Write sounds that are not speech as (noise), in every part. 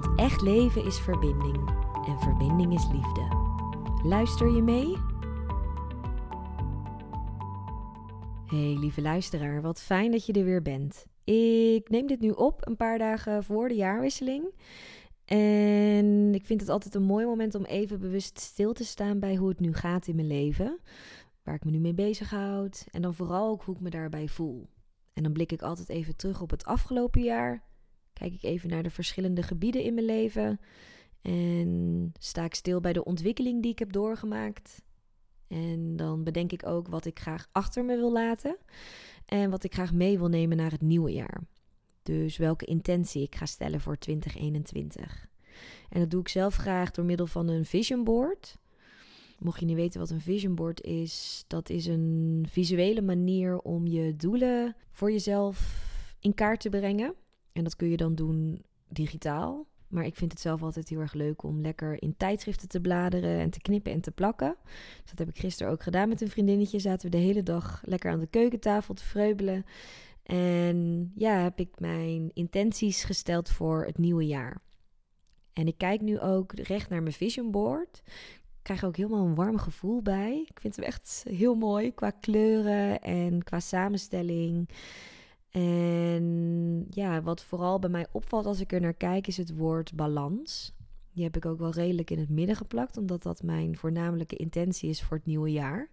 Want echt leven is verbinding en verbinding is liefde. Luister je mee? Hey lieve luisteraar, wat fijn dat je er weer bent. Ik neem dit nu op een paar dagen voor de jaarwisseling. En ik vind het altijd een mooi moment om even bewust stil te staan bij hoe het nu gaat in mijn leven. Waar ik me nu mee bezighoud. En dan vooral ook hoe ik me daarbij voel. En dan blik ik altijd even terug op het afgelopen jaar. Kijk ik even naar de verschillende gebieden in mijn leven. En sta ik stil bij de ontwikkeling die ik heb doorgemaakt. En dan bedenk ik ook wat ik graag achter me wil laten. En wat ik graag mee wil nemen naar het nieuwe jaar. Dus welke intentie ik ga stellen voor 2021. En dat doe ik zelf graag door middel van een vision board. Mocht je niet weten wat een vision board is, dat is een visuele manier om je doelen voor jezelf in kaart te brengen. En dat kun je dan doen digitaal. Maar ik vind het zelf altijd heel erg leuk om lekker in tijdschriften te bladeren en te knippen en te plakken. Dus dat heb ik gisteren ook gedaan met een vriendinnetje. Zaten we de hele dag lekker aan de keukentafel te vreubelen. En ja, heb ik mijn intenties gesteld voor het nieuwe jaar. En ik kijk nu ook recht naar mijn vision board. Ik krijg ook helemaal een warm gevoel bij. Ik vind hem echt heel mooi qua kleuren en qua samenstelling. En ja, wat vooral bij mij opvalt als ik er naar kijk, is het woord balans. Die heb ik ook wel redelijk in het midden geplakt, omdat dat mijn voornamelijke intentie is voor het nieuwe jaar.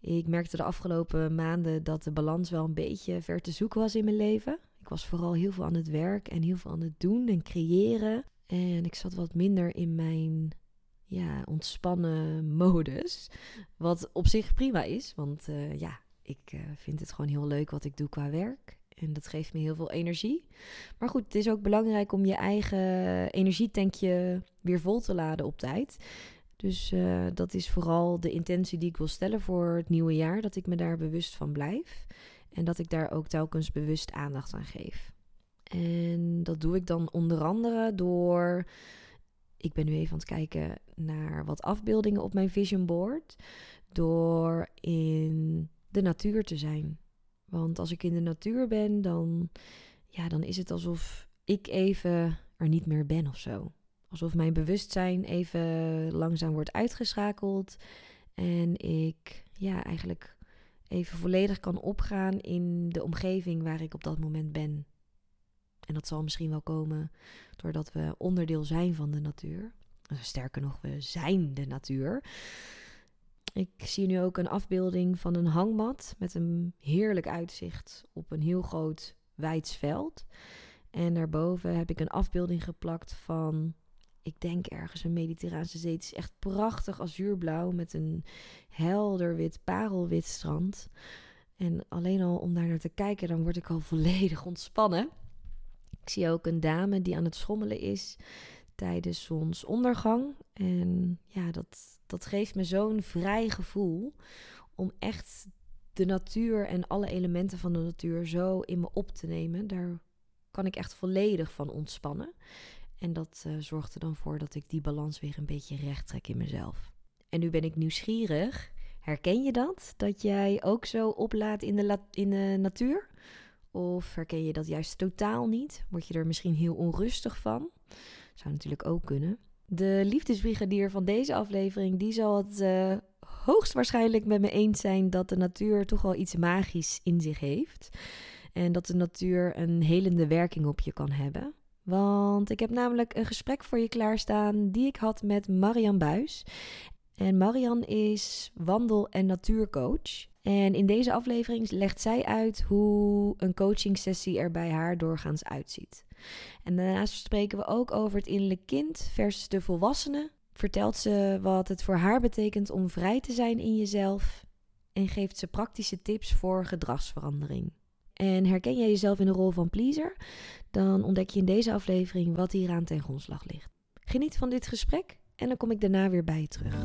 Ik merkte de afgelopen maanden dat de balans wel een beetje ver te zoeken was in mijn leven. Ik was vooral heel veel aan het werk en heel veel aan het doen en creëren. En ik zat wat minder in mijn ja, ontspannen modus. Wat op zich prima is, want uh, ja, ik uh, vind het gewoon heel leuk wat ik doe qua werk. En dat geeft me heel veel energie. Maar goed, het is ook belangrijk om je eigen energietankje weer vol te laden op tijd. Dus uh, dat is vooral de intentie die ik wil stellen voor het nieuwe jaar. Dat ik me daar bewust van blijf. En dat ik daar ook telkens bewust aandacht aan geef. En dat doe ik dan onder andere door. Ik ben nu even aan het kijken naar wat afbeeldingen op mijn vision board. Door in de natuur te zijn. Want als ik in de natuur ben, dan, ja, dan is het alsof ik even er niet meer ben of zo. Alsof mijn bewustzijn even langzaam wordt uitgeschakeld. En ik ja, eigenlijk even volledig kan opgaan in de omgeving waar ik op dat moment ben. En dat zal misschien wel komen doordat we onderdeel zijn van de natuur. Sterker nog, we zijn de natuur. Ik zie nu ook een afbeelding van een hangmat met een heerlijk uitzicht op een heel groot wijds veld. En daarboven heb ik een afbeelding geplakt van, ik denk ergens een Mediterraanse zee. Het is echt prachtig azuurblauw met een helder wit, parelwit strand. En alleen al om daar naar te kijken, dan word ik al (laughs) volledig ontspannen. Ik zie ook een dame die aan het schommelen is tijdens zonsondergang. En ja, dat, dat geeft me zo'n vrij gevoel om echt de natuur en alle elementen van de natuur zo in me op te nemen. Daar kan ik echt volledig van ontspannen. En dat uh, zorgt er dan voor dat ik die balans weer een beetje recht trek in mezelf. En nu ben ik nieuwsgierig. Herken je dat? Dat jij ook zo oplaat in de, in de natuur? Of herken je dat juist totaal niet? Word je er misschien heel onrustig van? Zou natuurlijk ook kunnen. De liefdesbrigadier van deze aflevering, die zal het uh, hoogstwaarschijnlijk met me eens zijn dat de natuur toch wel iets magisch in zich heeft. En dat de natuur een helende werking op je kan hebben. Want ik heb namelijk een gesprek voor je klaarstaan die ik had met Marian Buis. En Marian is wandel- en natuurcoach. En in deze aflevering legt zij uit hoe een coachingsessie er bij haar doorgaans uitziet. En daarnaast spreken we ook over het innerlijk kind versus de volwassene. Vertelt ze wat het voor haar betekent om vrij te zijn in jezelf. En geeft ze praktische tips voor gedragsverandering. En herken jij jezelf in de rol van pleaser? Dan ontdek je in deze aflevering wat hieraan ten grondslag ligt. Geniet van dit gesprek en dan kom ik daarna weer bij je terug.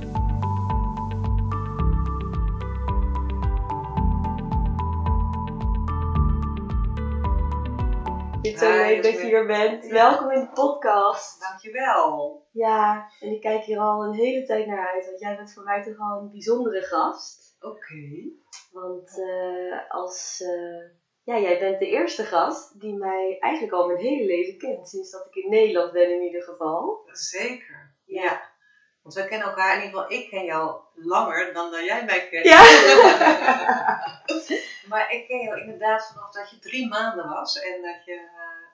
Het zo leuk dat je hier bent. Welkom in de podcast. Dankjewel. Ja, en ik kijk hier al een hele tijd naar uit, want jij bent voor mij toch al een bijzondere gast. Oké. Want uh, als, uh, ja, jij bent de eerste gast die mij eigenlijk al mijn hele leven kent, sinds dat ik in Nederland ben in ieder geval. Zeker, ja. ja. Want we kennen elkaar, in ieder geval ik ken jou langer dan dat jij mij kent. Ja. (laughs) maar ik ken jou inderdaad vanaf dat je drie maanden was en dat je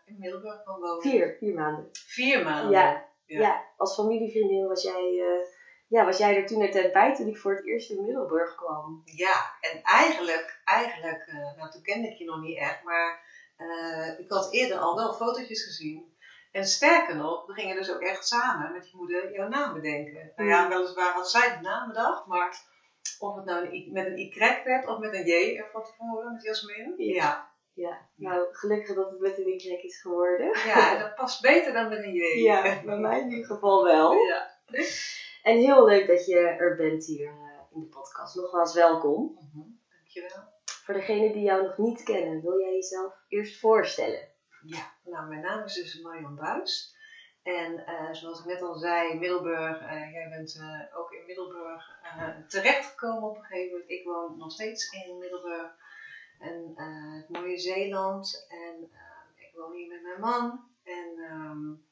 in Middelburg kon wonen. Vier, vier maanden. Vier maanden? Ja, ja. ja. als familievriendin was jij, uh, ja, was jij er toen net bij toen ik voor het eerst in Middelburg kwam. Ja, en eigenlijk, eigenlijk uh, nou toen kende ik je nog niet echt, maar ik had eerder al wel fotootjes gezien. En sterker nog, we gingen dus ook echt samen met je moeder jouw naam bedenken. Nou ja, weliswaar had zij de naam bedacht, maar of het nou een, met een Y werd of met een J er van tevoren, met Jasmin. Ja. ja. Nou gelukkig dat het met een Y is geworden. Ja, dat past beter dan met een J. Ja, bij mij in ieder geval wel. Ja. En heel leuk dat je er bent hier uh, in de podcast. Nogmaals welkom. Mm -hmm. Dankjewel. Voor degenen die jou nog niet kennen, wil jij jezelf eerst voorstellen? Ja, nou mijn naam is dus Marion Buis. En uh, zoals ik net al zei, Middelburg, uh, jij bent uh, ook in Middelburg terechtgekomen op een gegeven moment. Ik woon nog steeds in Middelburg. En het mooie Zeeland. En ik woon hier met mijn man. En um,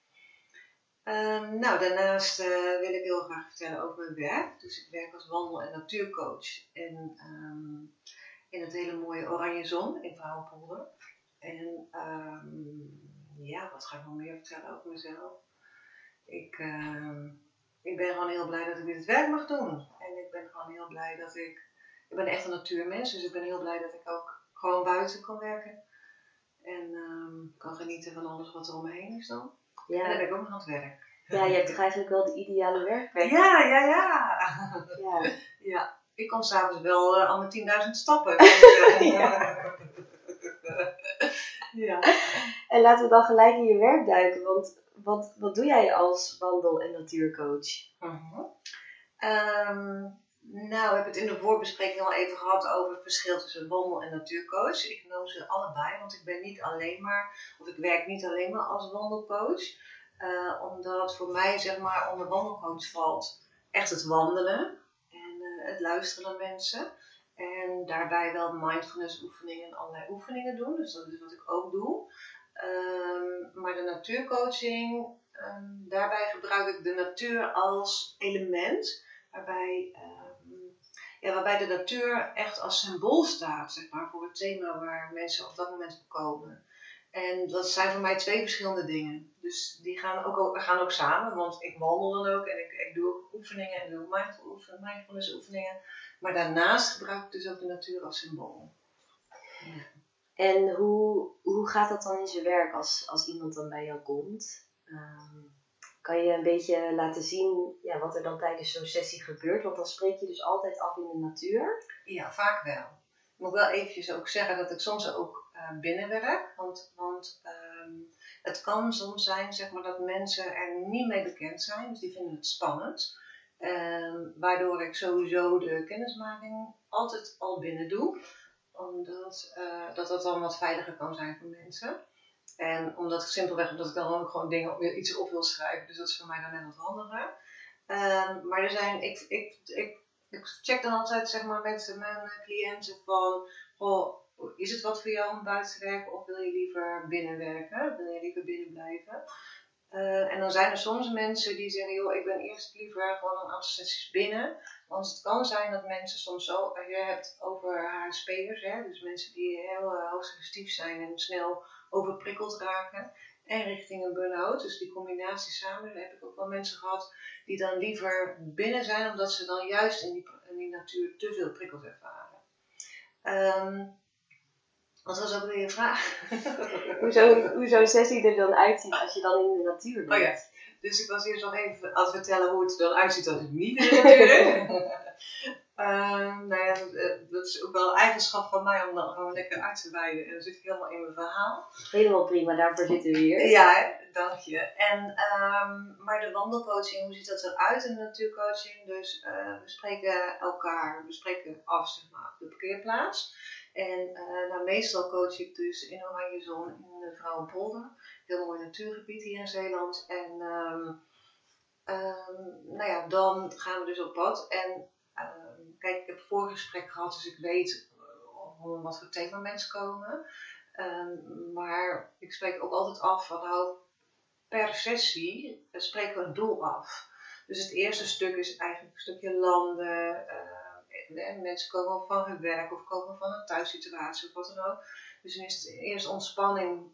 um, nou, daarnaast wil ik heel graag vertellen over mijn werk. Dus ik werk als wandel- en natuurcoach. En um, in het hele mooie Oranje Zon in Vrouwenpolder. En ja, wat ga ik nog meer vertellen over mezelf? Ik, uh, ik ben gewoon heel blij dat ik dit werk mag doen. En ik ben gewoon heel blij dat ik. Ik ben echt een natuurmens, dus ik ben heel blij dat ik ook gewoon buiten kan werken. En um, kan genieten van alles wat er om me heen is dan. Ja. En dan ben ik ook nog aan het werk. Ja, je hebt toch eigenlijk wel de ideale werkplek? Ja, ja, ja. Ja. (laughs) ja. Ik kom s'avonds wel uh, al met 10.000 stappen. (laughs) ja. (laughs) ja. En laten we dan gelijk in je werk duiken, want wat, wat doe jij als wandel- en natuurcoach? Uh -huh. um, nou, we hebben het in de voorbespreking al even gehad over het verschil tussen wandel- en natuurcoach. Ik noem ze allebei, want ik ben niet alleen maar, of ik werk niet alleen maar als wandelcoach. Uh, omdat voor mij, zeg maar, onder wandelcoach valt echt het wandelen en uh, het luisteren naar mensen. En daarbij wel mindfulness oefeningen en allerlei oefeningen doen. Dus dat is wat ik ook doe. Um, maar de natuurcoaching, um, daarbij gebruik ik de natuur als element. Waarbij, um, ja, waarbij de natuur echt als symbool staat, zeg maar, voor het thema waar mensen op dat moment voor komen. En dat zijn voor mij twee verschillende dingen. Dus die gaan ook, gaan ook samen, want ik wandel dan ook en ik, ik doe ook oefeningen en doe mindfulness oefeningen. Maar daarnaast gebruik ik dus ook de natuur als symbool. En hoe, hoe gaat dat dan in zijn werk als, als iemand dan bij jou komt? Um, kan je een beetje laten zien ja, wat er dan tijdens zo'n sessie gebeurt? Want dan spreek je dus altijd af in de natuur. Ja, vaak wel. Ik moet wel eventjes ook zeggen dat ik soms ook uh, binnenwerk. Want, want um, het kan soms zijn zeg maar, dat mensen er niet mee bekend zijn. Dus die vinden het spannend. Um, waardoor ik sowieso de kennismaking altijd al binnen doe. Omdat uh, dat, dat dan wat veiliger kan zijn voor mensen. En omdat ik simpelweg omdat ik dan ook gewoon dingen iets op wil schrijven. Dus dat is voor mij dan net wat handiger. Um, maar er zijn, ik, ik, ik, ik check dan altijd zeg maar, met mijn cliënten van, goh, is het wat voor jou om buiten te werken of wil je liever binnen werken? Wil je liever binnen blijven? Uh, en dan zijn er soms mensen die zeggen, joh, ik ben eerst liever gewoon een aantal sessies binnen. Want het kan zijn dat mensen soms zo, je hebt over haar spelers, hè, dus mensen die heel uh, zijn en snel overprikkeld raken. En richting een burn-out, dus die combinatie samen. Dan heb ik ook wel mensen gehad die dan liever binnen zijn, omdat ze dan juist in die, in die natuur te veel prikkels ervaren. Um, wat was ook weer je vraag? hoe zo'n hoe zo sessie er dan uitziet als je dan in de natuur bent. Oh ja, dus ik was eerst nog even aan het vertellen hoe het er dan uitziet als ik niet in de natuur (laughs) Ehm, nou ja, dat, eh, dat is ook wel een eigenschap van mij om dan gewoon lekker uit te wijden. En dan zit ik helemaal in mijn verhaal. Helemaal prima, daarvoor zitten we hier. Ja, dank je. En, ehm, maar de wandelcoaching, hoe ziet dat eruit in de natuurcoaching? Dus eh, we spreken elkaar, we spreken af zeg maar, op de parkeerplaats. En uh, nou, meestal coach ik dus in Oranje Zon in de Vrouwenpolder. Heel mooi natuurgebied hier in Zeeland. En um, nou ja, dan gaan we dus op pad. En kijk, ik heb een voorgesprek gehad, dus ik weet uh, wat voor thema mensen komen. Um, maar ik spreek ook altijd af van per sessie spreken we een doel af. Dus het eerste stuk is eigenlijk een stukje landen. Uh, mensen komen van hun werk of komen van een thuissituatie of wat dan ook. Dus het eerst ontspanning,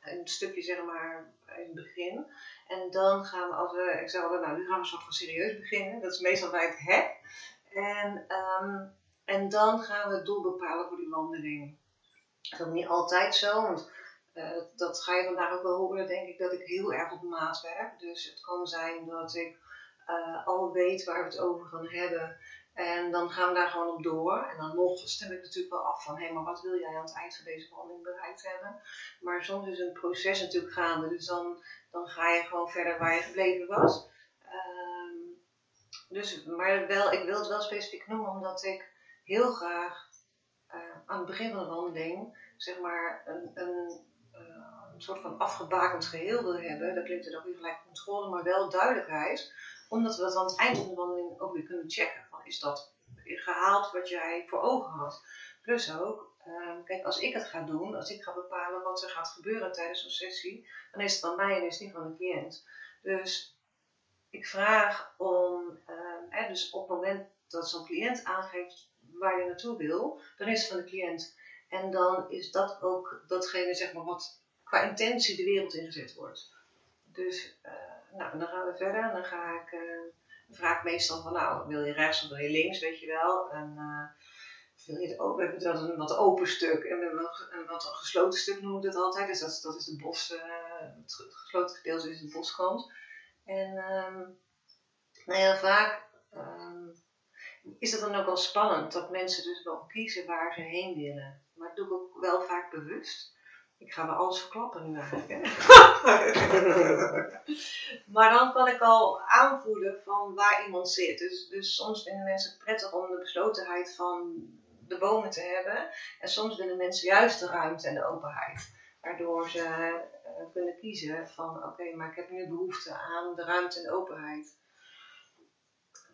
een stukje zeg maar in het begin. En dan gaan we, als we, ik altijd, nou nu gaan we soort van serieus beginnen. Dat is meestal bij het hek. En, um, en dan gaan we het doel bepalen voor die wandeling. Dat is niet altijd zo, want uh, dat ga je vandaag ook wel horen, denk ik, dat ik heel erg op maat werk. Dus het kan zijn dat ik uh, al weet waar we het over gaan hebben. En dan gaan we daar gewoon op door. En dan nog stem ik natuurlijk wel af van, hé, hey, maar wat wil jij aan het eind van deze wandeling bereikt hebben? Maar soms is een proces natuurlijk gaande, dus dan, dan ga je gewoon verder waar je gebleven was. Dus, maar wel, ik wil het wel specifiek noemen, omdat ik heel graag uh, aan het begin van de wandeling, zeg maar, een, een, uh, een soort van afgebakend geheel wil hebben. Dat klinkt het ook niet gelijk controle, maar wel duidelijkheid. Omdat we dat aan het eind van de wandeling ook weer kunnen checken. Van, is dat gehaald wat jij voor ogen had? Plus ook, uh, kijk, als ik het ga doen, als ik ga bepalen wat er gaat gebeuren tijdens zo'n sessie, dan is het van mij en is het niet van de cliënt. Dus ik vraag om, uh, dus op het moment dat zo'n cliënt aangeeft waar je naartoe wil, dan is het van de cliënt. En dan is dat ook datgene zeg maar, wat qua intentie de wereld ingezet wordt. Dus uh, nou, dan gaan we verder en dan ga ik, uh, vraag ik meestal van nou, wil je rechts of wil je links, weet je wel. En, wil je open, hebben we een wat open stuk en een wat, gesloten stuk noemen we dat altijd. Dus dat, dat is het bos, het gesloten gedeelte is de boskant. En um, nou ja, vaak um, is het dan ook wel spannend dat mensen dus wel kiezen waar ze heen willen. Maar dat doe ik ook wel vaak bewust. Ik ga wel alles verklappen nu eigenlijk. Hè? (laughs) maar dan kan ik al aanvoelen van waar iemand zit. Dus, dus soms vinden mensen het prettig om de beslotenheid van de bomen te hebben. En soms willen mensen juist de ruimte en de openheid. Waardoor ze uh, kunnen kiezen van oké, maar ik heb nu behoefte aan de ruimte en openheid.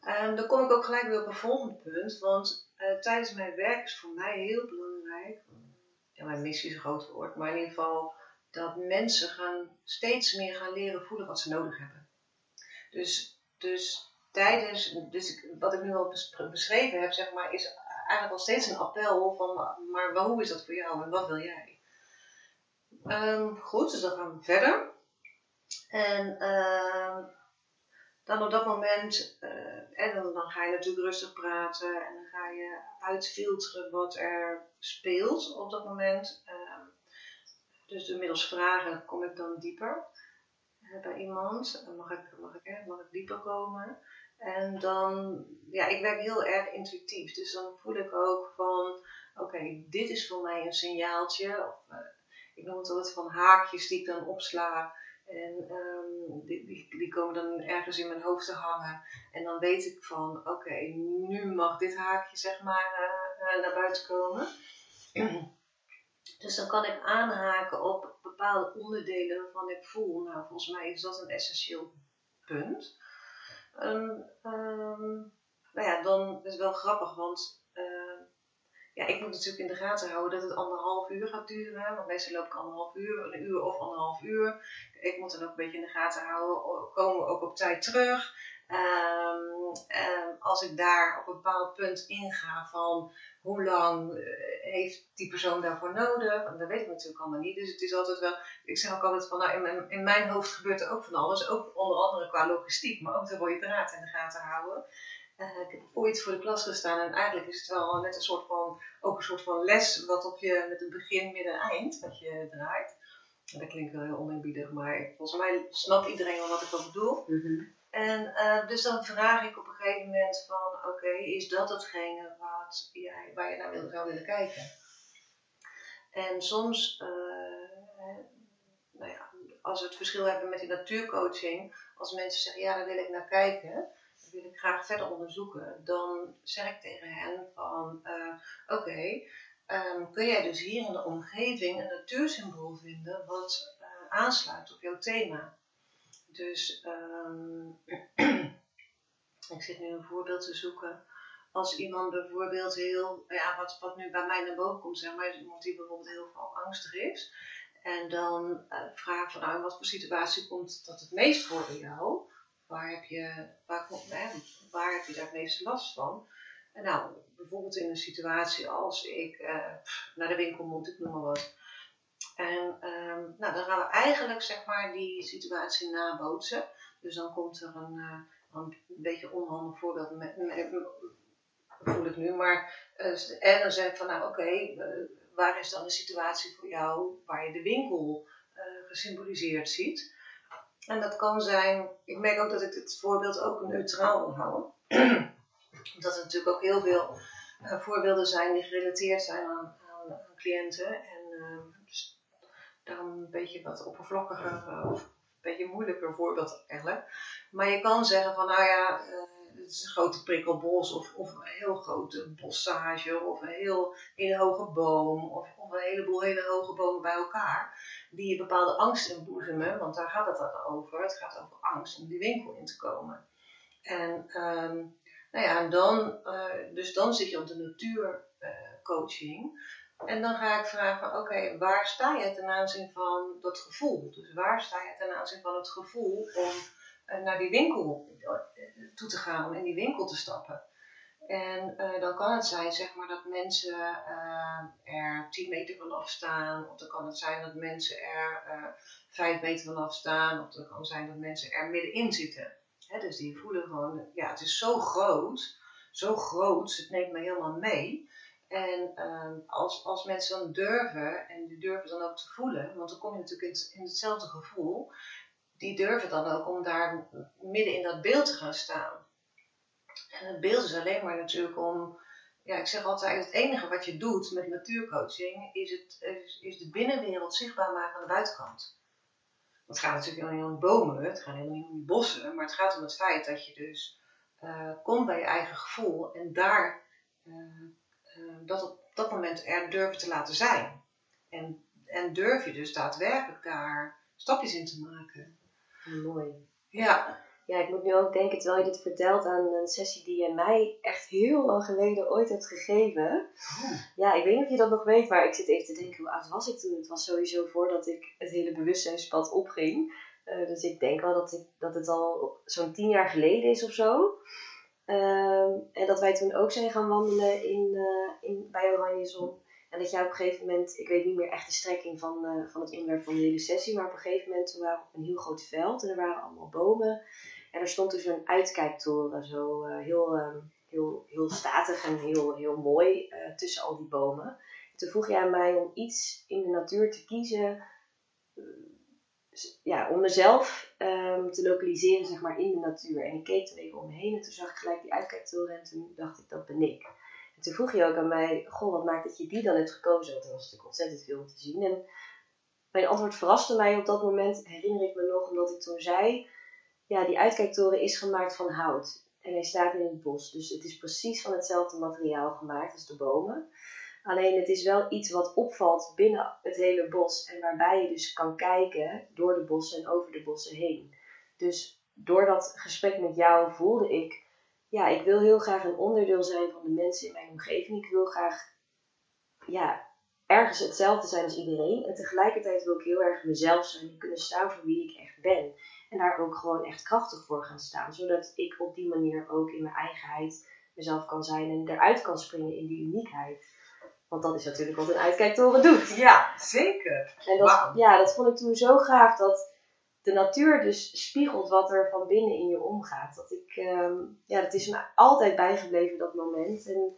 En dan kom ik ook gelijk weer op een volgend punt, want uh, tijdens mijn werk is voor mij heel belangrijk, ja, mijn missie is een groot woord, maar in ieder geval dat mensen gaan steeds meer gaan leren voelen wat ze nodig hebben. Dus, dus tijdens, dus wat ik nu al beschreven heb, zeg maar, is eigenlijk al steeds een appel van, maar hoe is dat voor jou en wat wil jij? Um, goed, dus dan gaan we verder. En uh, dan op dat moment, uh, en dan, ga je natuurlijk rustig praten en dan ga je uitfilteren wat er speelt op dat moment. Uh, dus middels vragen kom ik dan dieper uh, bij iemand. Mag ik, mag, ik, mag ik dieper komen? En dan, ja, ik werk heel erg intuïtief. Dus dan voel ik ook van, oké, dit is voor mij een signaaltje. Of, eh, ik noem het altijd van haakjes die ik dan opsla. En um, die, die, komen dan ergens in mijn hoofd te hangen. En dan weet ik van, oké, nu mag dit haakje zeg maar uh, naar buiten komen. dus dan kan ik aanhaken op bepaalde onderdelen waarvan ik voel, nou volgens mij is dat een essentieel punt. Um, um, nou ja, dan is het wel grappig, want ja, ik moet natuurlijk in de gaten houden dat het anderhalf uur gaat duren. Want meestal loop ik anderhalf uur, een uur of anderhalf uur. Ik moet dan ook een beetje in de gaten houden, komen we ook op tijd terug. Um, um, als ik daar op een bepaald punt inga van hoe lang uh, heeft die persoon daarvoor nodig, dat weet ik natuurlijk allemaal niet. Dus het is altijd wel, ik zeg ook altijd van, nou, in, mijn, in mijn hoofd gebeurt er ook van alles, ook onder andere qua logistiek, maar ook de rode draad in de gaten houden. Uh, ik heb ooit voor de klas gestaan en eigenlijk is het wel net een soort van, ook een soort van les wat op je met een begin, midden en eind wat je draait. Dat klinkt wel heel oneerbiedig, maar volgens mij snapt iedereen wel wat ik wel bedoel. Mm -hmm. En uh, dus dan vraag ik op een gegeven moment van, oké, is dat hetgene wat jij, waar je naar wil, zou willen kijken? En soms, uh, nou ja, als we het verschil hebben met die natuurcoaching, als mensen zeggen, ja, daar wil ik naar kijken, dat wil ik graag verder onderzoeken, dan zeg ik tegen hen van, uh, oké, um, kun jij dus hier in de omgeving een natuursymbool vinden wat aansluit op jouw thema? Dus um, (clears throat) ik zit nu een voorbeeld te zoeken. Als iemand bijvoorbeeld heel, ja, wat, wat nu bij mij naar boven komt, zeg maar, iemand die bijvoorbeeld heel veel angstig is. En dan uh, vraag van nou, wat voor situatie komt dat het meest voor jou? Waar heb je, waar, waar heb je daar het meeste last van? En nou, bijvoorbeeld in een situatie als ik uh, naar de winkel moet, ik noem maar wat. En um, nou, dan gaan we eigenlijk zeg maar die situatie nabootsen. Dus dan komt er een, uh, een beetje onhandig voorbeeld, met, voel ik nu. Maar, uh, en dan zeg ik van nou oké, waar is dan de situatie voor jou waar je de winkel gesymboliseerd ziet? En dat kan zijn, ik merk ook dat ik het voorbeeld ook neutraal wil houden. dat er natuurlijk ook heel veel voorbeelden zijn die gerelateerd zijn aan, aan, cliënten. En ehm, dus dan een beetje wat oppervlakkiger uh, of een beetje moeilijker voorbeeld eigenlijk. Maar je kan zeggen van nou ja, het is een grote prikkelbos of, of een heel grote bossage of een heel hele hoge boom of, of een heleboel hele hoge bomen bij elkaar. Die je bepaalde angst inboezemen, want daar gaat het dan over. Het gaat over angst om die winkel in te komen. En um, nou ja, en dan, uh, dus dan zit je op de natuurcoaching. En dan ga ik vragen oké, waar sta je ten aanzien van dat gevoel? Dus waar sta je ten aanzien van het gevoel om naar die winkel uh, toe te gaan, om in die winkel te stappen? En uh, dan kan het zijn zeg maar dat mensen er 10 meter vanaf staan, of dan kan het zijn dat mensen er 5 meter vanaf staan, of dan kan het zijn dat mensen er middenin zitten. Hè, dus die voelen gewoon, ja, het is zo groot, zo groot, het neemt me helemaal mee. En um, als, als mensen dan durven, en die durven dan ook te voelen, want dan kom je natuurlijk in, in hetzelfde gevoel, die durven dan ook om daar midden in dat beeld te gaan staan. En het beeld is alleen maar natuurlijk om, ja, ik zeg altijd, het enige wat je doet met natuurcoaching is, het, is, de binnenwereld zichtbaar maken aan de buitenkant. Het gaat natuurlijk helemaal niet om bomen, het gaat helemaal niet om bossen, maar het gaat om het feit dat je dus uh, komt bij je eigen gevoel en daar uh, uh, dat op dat moment er durven te laten zijn. En, en durf je dus daadwerkelijk daar stapjes in te maken. Mooi. Ja. Ja, ik moet nu ook denken, terwijl je dit vertelt, aan een sessie die je mij echt heel lang geleden ooit hebt gegeven. Oh. Ja, ik weet niet of je dat nog weet, maar ik zit even te denken, hoe oud was ik toen? Het was sowieso voordat ik het hele bewustzijnspad opging. Uh, dus ik denk wel dat, ik, dat het al zo'n tien jaar geleden is of zo. Uh, en dat wij toen ook zijn gaan wandelen in, uh, in, bij Oranje Zon. En dat jij op een gegeven moment, ik weet niet meer echt de strekking van, uh, van het onderwerp van de hele sessie, maar op een gegeven moment toen waren we op een heel groot veld en er waren allemaal bomen. En er stond dus een uitkijktoren, zo uh, heel, um, heel, heel statig en heel, heel mooi tussen al die bomen. En toen vroeg jij aan mij om iets in de natuur te kiezen ja, om mezelf um, te lokaliseren zeg maar, in de natuur. En ik keek toen even om me heen en toen zag ik gelijk die uitkijktoren en toen dacht ik, dat ben ik. En toen vroeg je ook aan mij, goh, wat maakt dat je die dan hebt gekozen? Want er was natuurlijk ontzettend veel om te zien. En mijn antwoord verraste mij op dat moment, herinner ik me nog, omdat ik toen zei, ja, die uitkijktoren is gemaakt van hout. En hij staat in het bos, dus het is precies van hetzelfde materiaal gemaakt als de bomen. Alleen het is wel iets wat opvalt binnen het hele bos en waarbij je dus kan kijken door de bossen en over de bossen heen. Dus door dat gesprek met jou voelde ik, ja, ik wil heel graag een onderdeel zijn van de mensen in mijn omgeving. Ik wil graag, ja, ergens hetzelfde zijn als iedereen. En tegelijkertijd wil ik heel erg mezelf zijn en kunnen staan voor wie ik echt ben. En daar ook gewoon echt krachtig voor gaan staan. Zodat ik op die manier ook in mijn eigenheid mezelf kan zijn en eruit kan springen in die uniekheid. Want dat is natuurlijk wat een uitkijktoren doet. Ja, zeker. En dat, wow. ja, dat vond ik toen zo gaaf dat de natuur dus spiegelt wat er van binnen in je omgaat. Dat, ik, um, ja, dat is me altijd bijgebleven, dat moment. En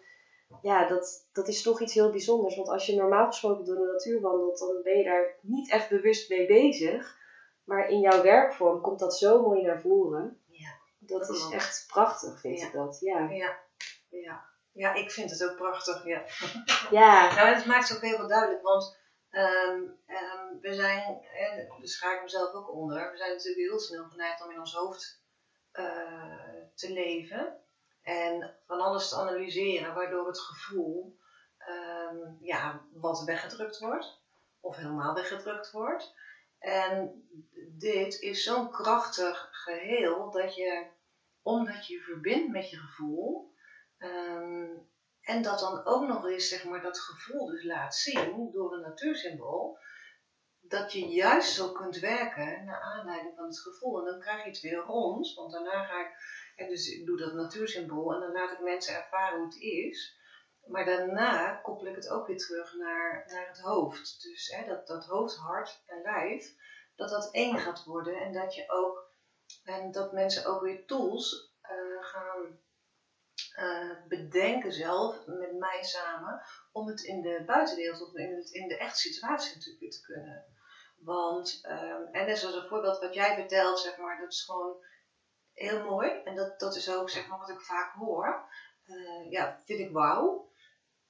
ja, dat, dat is toch iets heel bijzonders. Want als je normaal gesproken door de natuur wandelt, dan ben je daar niet echt bewust mee bezig. Maar in jouw werkvorm komt dat zo mooi naar voren. Ja. Dat is echt prachtig, vind Ja. ik dat. Ja. Ja, ja. ja, ik vind het ook prachtig. Ja. Ja. Nou, het maakt het ook heel veel duidelijk, want ehm, ehm, we zijn, en daar schaar ik mezelf ook onder, we zijn natuurlijk heel snel geneigd om in ons hoofd eh, te leven en van alles te analyseren, waardoor het gevoel ehm, ja, wat weggedrukt wordt of helemaal weggedrukt wordt. En dit is zo'n krachtig geheel dat je, omdat je je verbindt met je gevoel, en dat dan ook nog eens, zeg maar, dat gevoel dus laat zien door een natuursymbool. Dat je juist zo kunt werken naar aanleiding van het gevoel. En dan krijg je het weer rond. Want daarna ga ik, en dus ik doe dat natuursymbool en dan laat ik mensen ervaren hoe het is. Maar daarna koppel ik het ook weer terug naar, naar het hoofd. Dus hè, dat, dat hoofd, hart en lijf, dat dat één gaat worden. En dat je ook, en dat mensen ook weer tools eh, gaan eh, bedenken zelf met mij samen om het in de buitenwereld of in, het, in de echte situatie natuurlijk te kunnen. Want, ehm, en net zoals een voorbeeld wat jij vertelt, zeg maar, dat is gewoon heel mooi. En dat, dat is ook zeg maar, wat ik vaak hoor. Eh, ja, vind ik wauw.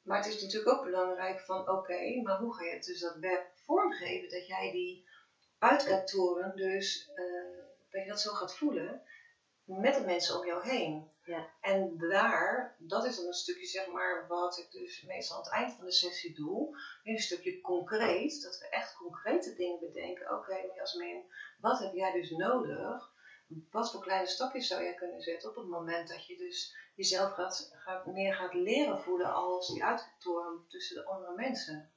Maar het is natuurlijk ook belangrijk van, oké, maar hoe ga je het dus dat web vormgeven? Dat jij die uitkijktoren dus, eh, dat je dat zo gaat voelen met de mensen om jou heen. Ja. En daar, dat is dan een stukje zeg maar wat ik dus meestal aan het eind van de sessie doe. Een stukje concreet, dat we echt concrete dingen bedenken. Oké, maar Jasmin, wat heb jij dus nodig? Wat voor kleine stapjes zou jij kunnen zetten op het moment dat je dus jezelf gaat, gaat, meer gaat leren voelen als die uitkijktoren tussen de andere mensen?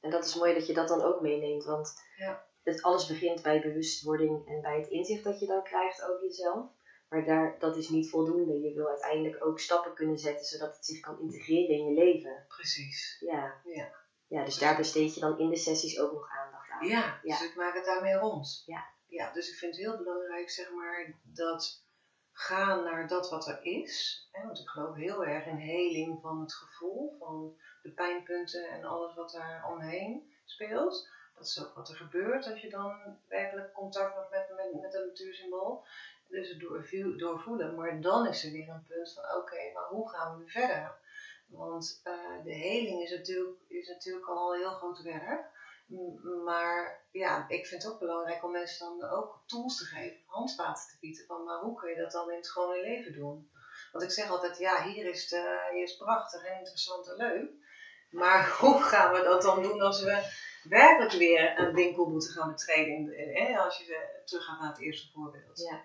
En dat is mooi dat je dat dan ook meeneemt. Want Ja. het, alles begint bij bewustwording en bij het inzicht dat je dan krijgt over jezelf. Maar daar, dat is niet voldoende. Je wil uiteindelijk ook stappen kunnen zetten zodat het zich kan integreren in je leven. Precies. Ja. Ja. Ja, dus daar besteed je dan in de sessies ook nog aandacht aan. Ja, Ja. dus ik maak het daarmee rond. Ja. ja. Dus ik vind het heel belangrijk, zeg maar, dat gaan naar dat wat er is. Hè, want ik geloof heel erg in heling van het gevoel, van de pijnpunten en alles wat daar omheen speelt. Dat is ook wat er gebeurt als je dan werkelijk contact hebt met, met, met een natuursymbool. Dus het doorvoelen. Maar dan is er weer een punt van, oké, maar hoe gaan we nu verder? Want eh, de heling is natuurlijk, is natuurlijk al heel groot werk. Maar ja, ik vind het ook belangrijk om mensen dan ook tools te geven, handvaten te bieden. Van, maar hoe kun je dat dan in het gewone leven doen? Want ik zeg altijd, ja, hier is eh, hier is prachtig en interessant en leuk. Maar (laughs) hoe gaan we dat dan doen als we werkelijk weer een winkel moeten gaan betreden? Als je eh, teruggaat naar het eerste voorbeeld. Ja.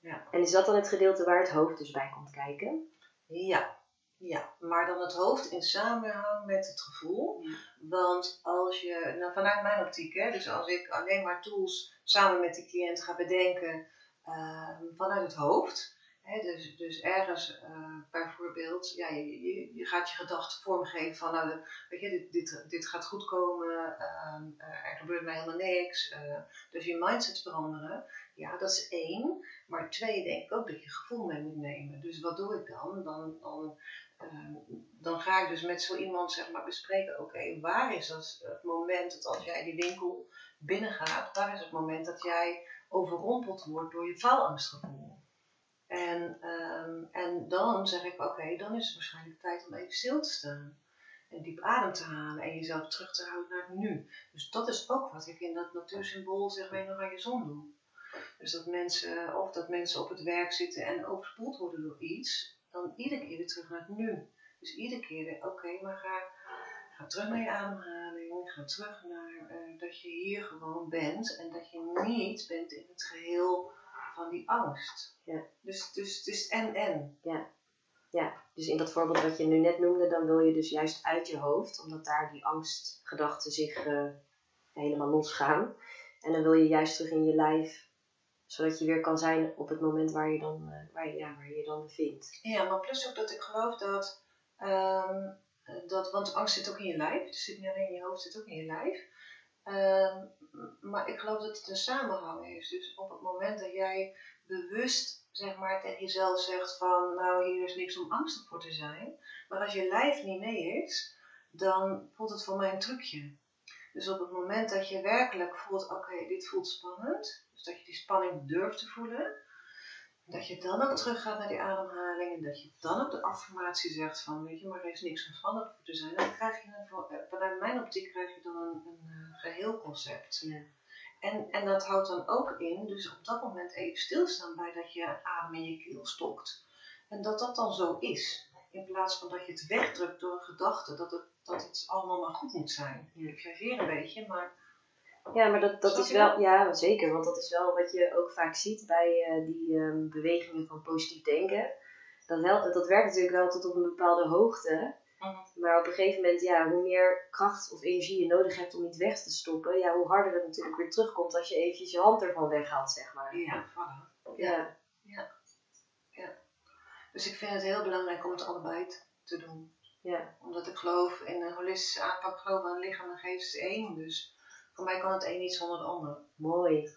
Ja. En is dat dan het gedeelte waar het hoofd dus bij komt kijken? Ja, ja, maar dan het hoofd in samenhang met het gevoel. Ja. Want als je, nou vanuit mijn optiek, hè, dus als ik alleen maar tools samen met de cliënt ga bedenken ehm, vanuit het hoofd. Dus, dus ergens eh, bijvoorbeeld, ja, je, je, je gaat je gedachten vormgeven van, nou, weet je, dit, dit, dit gaat goed komen, ehm, eh, er gebeurt mij helemaal niks. eh, dus je mindset veranderen, ja, dat is één. Maar twee, denk ik ook dat je gevoel mee moet nemen. Dus wat doe ik dan? Dan, dan, ehm, dan ga ik dus met zo iemand zeg maar bespreken, oké, waar is dat het moment dat als jij die winkel binnengaat, waar is het moment dat jij overrompeld wordt door je faalangstgevoel? En, ehm, en dan zeg ik, oké, dan is het waarschijnlijk tijd om even stil te staan. En diep adem te halen en jezelf terug te houden naar het nu. Dus dat is ook wat ik in dat natuursymbool zeg maar aan je zon doe. Dus dat mensen, of dat mensen op het werk zitten en overspoeld worden door iets, dan iedere keer weer terug naar het nu. Dus iedere keer weer, oké, maar ga, ga terug naar je ademhaling, ga terug naar eh, dat je hier gewoon bent en dat je niet bent in het geheel van die angst. Ja. Dus, dus het is en en. Ja, dus in dat voorbeeld wat je nu net noemde, dan wil je dus juist uit je hoofd, omdat daar die angstgedachten zich eh, helemaal losgaan. En dan wil je juist terug in je lijf, zodat je weer kan zijn op het moment waar je dan, eh, waar je, ja, waar je dan bevindt. Ja, maar plus ook dat ik geloof dat, ehm, dat want angst zit ook in je lijf. Het zit niet alleen in je hoofd, het zit ook in je lijf. Ehm, maar ik geloof dat het een samenhang heeft. Dus op het moment dat jij bewust zeg maar, tegen jezelf zegt van nou hier is niks om angstig voor te zijn. Maar als je lijf niet mee is, dan voelt het voor mij een trucje. Dus op het moment dat je werkelijk voelt, oké, dit voelt spannend. Dus dat je die spanning durft te voelen. Dat je dan ook teruggaat naar die ademhaling en dat je dan ook de affirmatie zegt van, weet je, maar er is niks veranderd voor te zijn. Dan krijg je een, eh, vanuit mijn optiek krijg je dan een, een eh, geheel concept. Ja. En, en dat houdt dan ook in, dus op dat moment even stilstaan bij dat je adem in je keel stokt. En dat dat dan zo is. In plaats van dat je het wegdrukt door een gedachte dat het, dat het allemaal maar goed moet zijn. Ja. Ik chargeer een beetje, maar Ja, maar dat, dat Snap is wel, ja zeker, want dat is wel wat je ook vaak ziet bij eh, die ehm, bewegingen van positief denken. Dat, helpt, dat werkt natuurlijk wel tot op een bepaalde hoogte, Mhm. maar op een gegeven moment, ja, hoe meer kracht of energie je nodig hebt om iets weg te stoppen, ja, hoe harder het natuurlijk weer terugkomt als je eventjes je hand ervan weghaalt, zeg maar. ja, voilà. Ja, Dus ik vind het heel belangrijk om het allebei te doen. ja, Omdat ik geloof in een holistische aanpak, geloof aan lichaam en geest is één. Dus voor mij kan het een niet zonder het ander. mooi.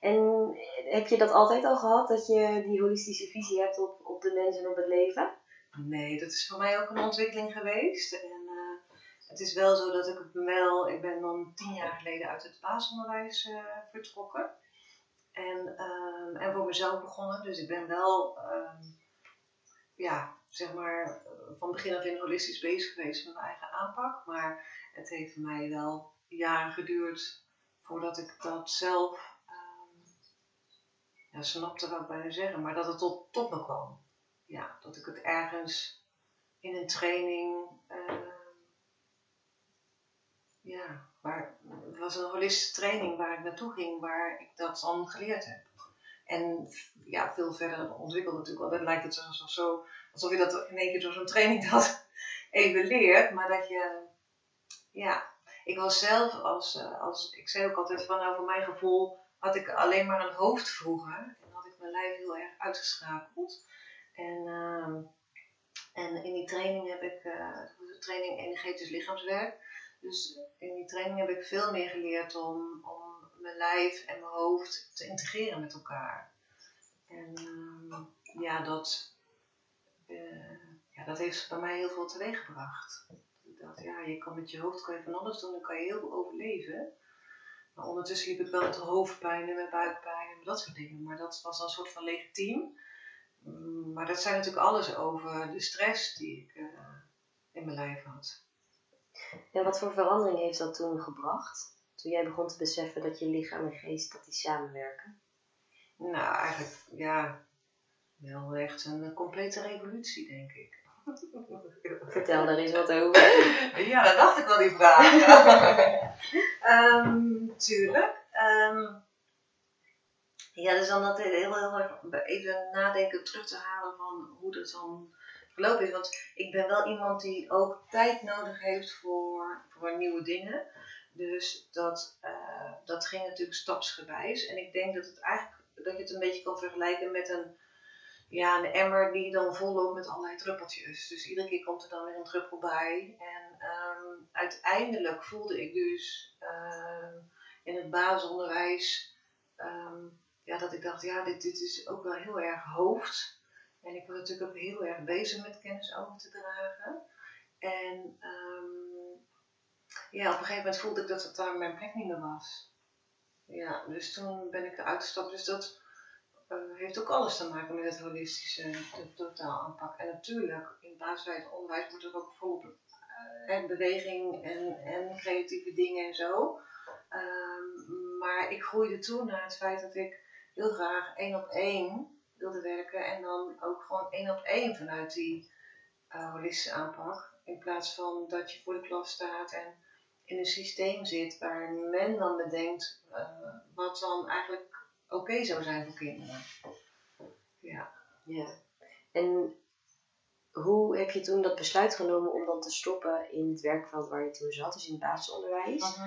En heb je dat altijd al gehad, dat je die holistische visie hebt op, op de mens en op het leven? Nee, dat is voor mij ook een ontwikkeling geweest. En eh, het is wel zo dat ik wel, ik ben dan tien jaar geleden uit het basisonderwijs eh, vertrokken. En, ehm, en voor mezelf begonnen. Dus ik ben wel, ehm, ja, zeg maar, eh, van begin af in holistisch bezig geweest met mijn eigen aanpak. Maar het heeft voor mij wel jaren geduurd voordat ik dat zelf, ehm, ja, snapte wat ik zeggen, maar dat het tot, tot me kwam ja, dat ik het ergens in een training, ehm, ja, waar, het was een holistische training waar ik naartoe ging, waar ik dat dan geleerd heb. En ja, veel verder ontwikkeld natuurlijk, want dan lijkt het alsof, zo, alsof je dat in één keer door zo'n training (laughs) dat even leert, maar dat je, ja, ik was zelf als, eh, als ik zei ook altijd van, nou voor mijn gevoel had ik alleen maar een hoofd vroeger en had ik mijn lijf heel erg uitgeschakeld. En, ehm, en in die training heb ik, eh, de training energetisch lichaamswerk. Dus in die training heb ik veel meer geleerd om, om mijn lijf en mijn hoofd te integreren met elkaar. En ehm, ja, dat, eh, ja, dat heeft bij mij heel veel teweeggebracht. Dacht, ja, je kan met je hoofd kan je van alles doen, dan kan je heel veel overleven. Maar ondertussen liep ik wel met hoofdpijn en met buikpijn en dat soort dingen. Maar dat was dan een soort van legitiem. Mm, Maar dat zijn natuurlijk alles over de stress die ik eh, in mijn lijf had. En wat voor verandering heeft dat toen gebracht? Toen jij begon te beseffen dat je lichaam en geest dat die samenwerken? Nou, eigenlijk, ja, wel echt een complete revolutie, denk ik. (laughs) Vertel daar eens wat over. Ja, dat dacht ik wel, die vraag. (laughs) Ehm, tuurlijk. Ehm, ja, dus dan dat heel, heel erg even nadenken, terug te halen van hoe dat dan gelopen is. Want ik ben wel iemand die ook tijd nodig heeft voor, voor nieuwe dingen. Dus dat, eh, dat ging natuurlijk stapsgewijs. En ik denk dat, het eigenlijk, dat je het een beetje kan vergelijken met een, ja, een emmer die dan vol loopt met allerlei druppeltjes. Dus iedere keer komt er dan weer een druppel bij. En ehm, uiteindelijk voelde ik dus ehm, in het basisonderwijs ehm, ja, dat ik dacht, ja, dit, dit is ook wel heel erg hoofd. En ik was natuurlijk ook heel erg bezig met kennis over te dragen. En ja, op een gegeven moment voelde ik dat het daar mijn plek niet meer was. Ja, dus toen ben ik eruit gestapt. Dus dat eh, heeft ook alles te maken met het holistische de totaal aanpak. En natuurlijk, in basiswijd onderwijs wordt er ook volop eh, beweging en, en creatieve dingen en zo. Ehm, maar ik groeide toe naar het feit dat ik heel graag één op één wilde werken. En dan ook gewoon één op één vanuit die eh, holistische aanpak. In plaats van dat je voor de klas staat en in een systeem zit waar men dan bedenkt wat dan eigenlijk oké zou zijn voor kinderen. Ja. Ja. En hoe heb je toen dat besluit genomen om dan te stoppen in het werkveld waar je toen zat, dus in het basisonderwijs?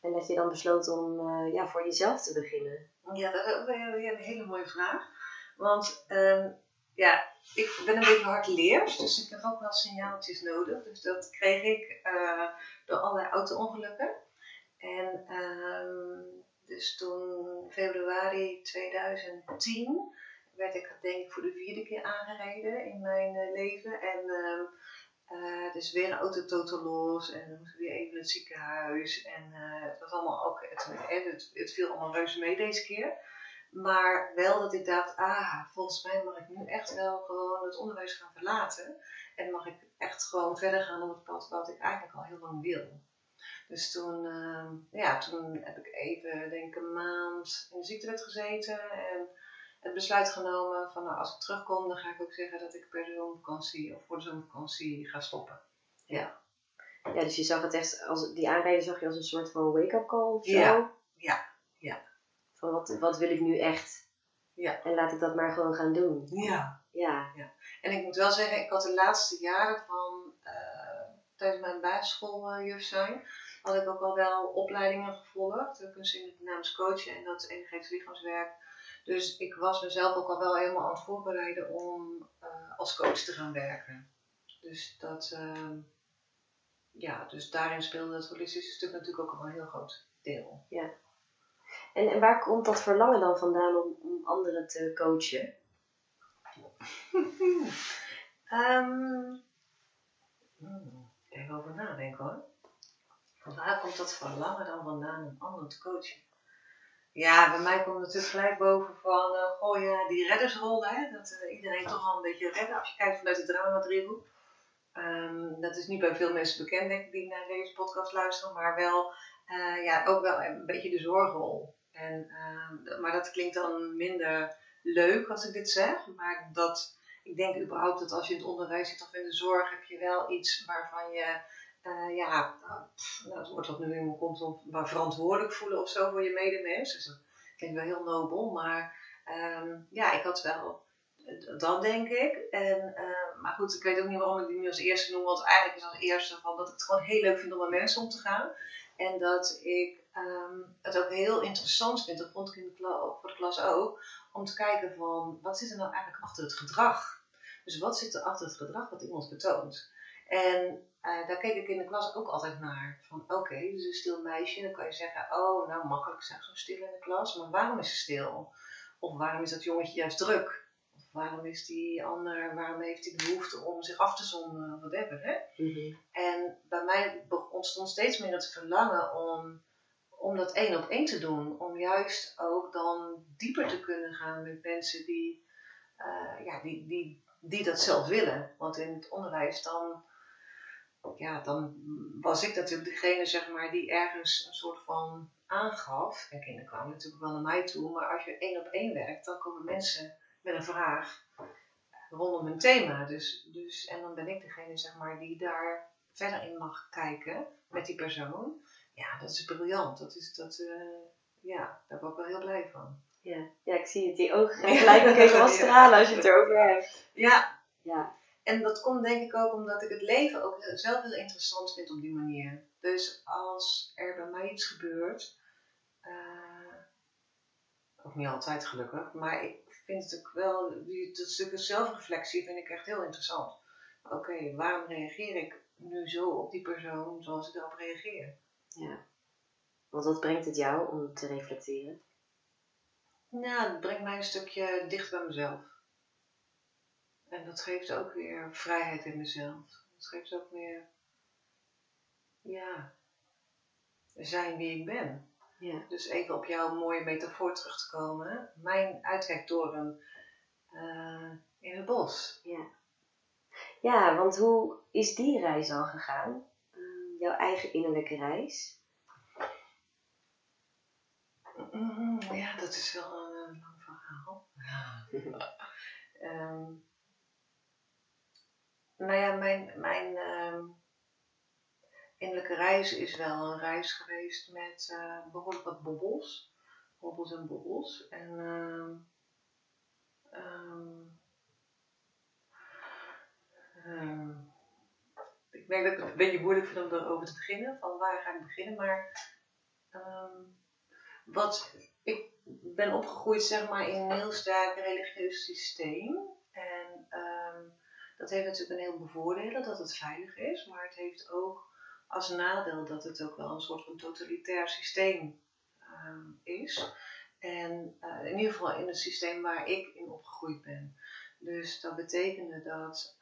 En dat je dan besloot om eh, ja, voor jezelf te beginnen? Ja, dat is ook weer een hele mooie vraag. Want ehm, ja, ik ben een beetje hardleers, dus ik heb ook wel signaaltjes nodig. Dus dat kreeg ik eh, door allerlei auto-ongelukken. En ehm, dus toen, februari 2010, werd ik denk ik voor de vierde keer aangereden in mijn eh, leven. En eh, dus weer een auto totaal los en dan moest weer even naar het ziekenhuis. En eh, het was allemaal ook, het, het, het viel allemaal reuze mee deze keer. Maar wel dat ik dacht, ah, volgens mij mag ik nu echt wel gewoon het onderwijs gaan verlaten. En mag ik echt gewoon verder gaan op het pad wat ik eigenlijk al heel lang wil. Dus toen, uh, ja, toen heb ik even, denk ik, een maand in de ziektewet gezeten. En het besluit genomen van, nou, als ik terugkom, dan ga ik ook zeggen dat ik per zomervakantie of voor de zomervakantie ga stoppen. Ja. Ja, dus je zag het echt, als, die aanrijding zag je als een soort van wake-up call of zo? Ja, ja, ja. Van wat, wat wil ik nu echt? Ja. En laat ik dat maar gewoon gaan doen. Ja. Ja. En ik moet wel zeggen, ik had de laatste jaren van, tijdens mijn basisschooljuf zijn, had ik ook al wel opleidingen gevolgd. De kunstzinnig dynamisch coachen en dat energetisch lichaamswerk. Dus ik was mezelf ook al wel helemaal aan het voorbereiden om uh, als coach te gaan werken. Dus dat, uh, ja, dus daarin speelde het holistische stuk natuurlijk ook al een heel groot deel. Ja. En, en waar komt dat verlangen dan vandaan om, om anderen te coachen? um, (laughs) even over nadenken hoor. Waar komt dat verlangen dan vandaan om anderen te coachen? Ja, bij mij komt het natuurlijk gelijk boven van, uh, goh ja, die reddersrol, hè, dat uh, iedereen toch al een beetje redden als je kijkt vanuit het drama driehoek. Um, dat is niet bij veel mensen bekend, denk ik, die naar deze podcast luisteren, maar wel, uh, ja, ook wel een beetje de zorgrol. En, uh, maar dat klinkt dan minder leuk als ik dit zeg, maar dat, ik denk überhaupt dat als je in het onderwijs zit of in de zorg, heb je wel iets waarvan je, uh, ja, nou, het woord wat nu in me komt, om, maar verantwoordelijk voelen of zo voor je medemens. Dus dat klinkt wel heel nobel, maar um, ja, ik had wel dat denk ik. En, uh, maar goed, ik weet ook niet waarom ik die nu als eerste noem. Want eigenlijk is als eerste van dat ik het gewoon heel leuk vind om met mensen om te gaan. En dat ik um, het ook heel interessant vind, dat vond ik in de voor de klas ook, om te kijken van wat zit er nou eigenlijk achter het gedrag. Dus wat zit er achter het gedrag wat iemand betoont. En uh, daar keek ik in de klas ook altijd naar. Van oké, okay, dus een stil meisje. Dan kan je zeggen, oh nou makkelijk zeg zo stil in de klas. Maar waarom is ze stil? Of waarom is dat jongetje juist druk? waarom is die ander, waarom heeft hij behoefte om zich af te zonnen, whatever. Hè? Mm-hmm. En bij mij ontstond steeds meer het verlangen om, om dat één op één te doen. Om juist ook dan dieper te kunnen gaan met mensen die, uh, ja, die, die, die dat zelf willen. Want in het onderwijs dan, ja, dan was ik natuurlijk degene zeg maar, die ergens een soort van aangaf. En kinderen kwamen natuurlijk wel naar mij toe, maar als je één op één werkt, dan komen mensen met een vraag rondom een thema. Dus, dus, en dan ben ik degene zeg maar, die daar verder in mag kijken met die persoon. Ja, dat is briljant. Dat is, dat, uh, ja, daar ben ik wel heel blij van. Ja, ja ik zie het. Die ogen gaan (laughs) gelijk ook even stralen als je het erover hebt. Ja. ja. En dat komt denk ik ook omdat ik het leven ook zelf heel interessant vind op die manier. Dus als er bij mij iets gebeurt, uh, ook niet altijd gelukkig, maar ik vind het ook wel, die, dat stukje zelfreflectie vind ik echt heel interessant. Oké, okay, waarom reageer ik nu zo op die persoon zoals ik erop reageer? Ja. Want wat brengt het jou om te reflecteren? Nou, het brengt mij een stukje dicht bij mezelf. En dat geeft ook weer vrijheid in mezelf. Dat geeft ook weer, ja, zijn wie ik ben. Ja. Dus even op jouw mooie metafoor terug te komen. Mijn uitkijktoren uh, in het bos. Ja. ja, want hoe is die reis al gegaan? Jouw eigen innerlijke reis? Mm, ja, dat is wel een, lang verhaal. um, (laughs) nou ja, mijn, mijn um, innerlijke reis is wel een reis geweest met uh, behoorlijk wat bobbels. Bobbels en bobbels. En um, um, ik merk dat ik het een beetje moeilijk vind om erover te beginnen. Van waar ga ik beginnen? Maar um, wat ik ben opgegroeid zeg maar in een heel sterk religieus systeem. En dat heeft natuurlijk een heleboel voordelen dat het veilig is. Maar het heeft ook als nadeel dat het ook wel een soort van totalitair systeem uh, is. En uh, in ieder geval in het systeem waar ik in opgegroeid ben. Dus dat betekende dat,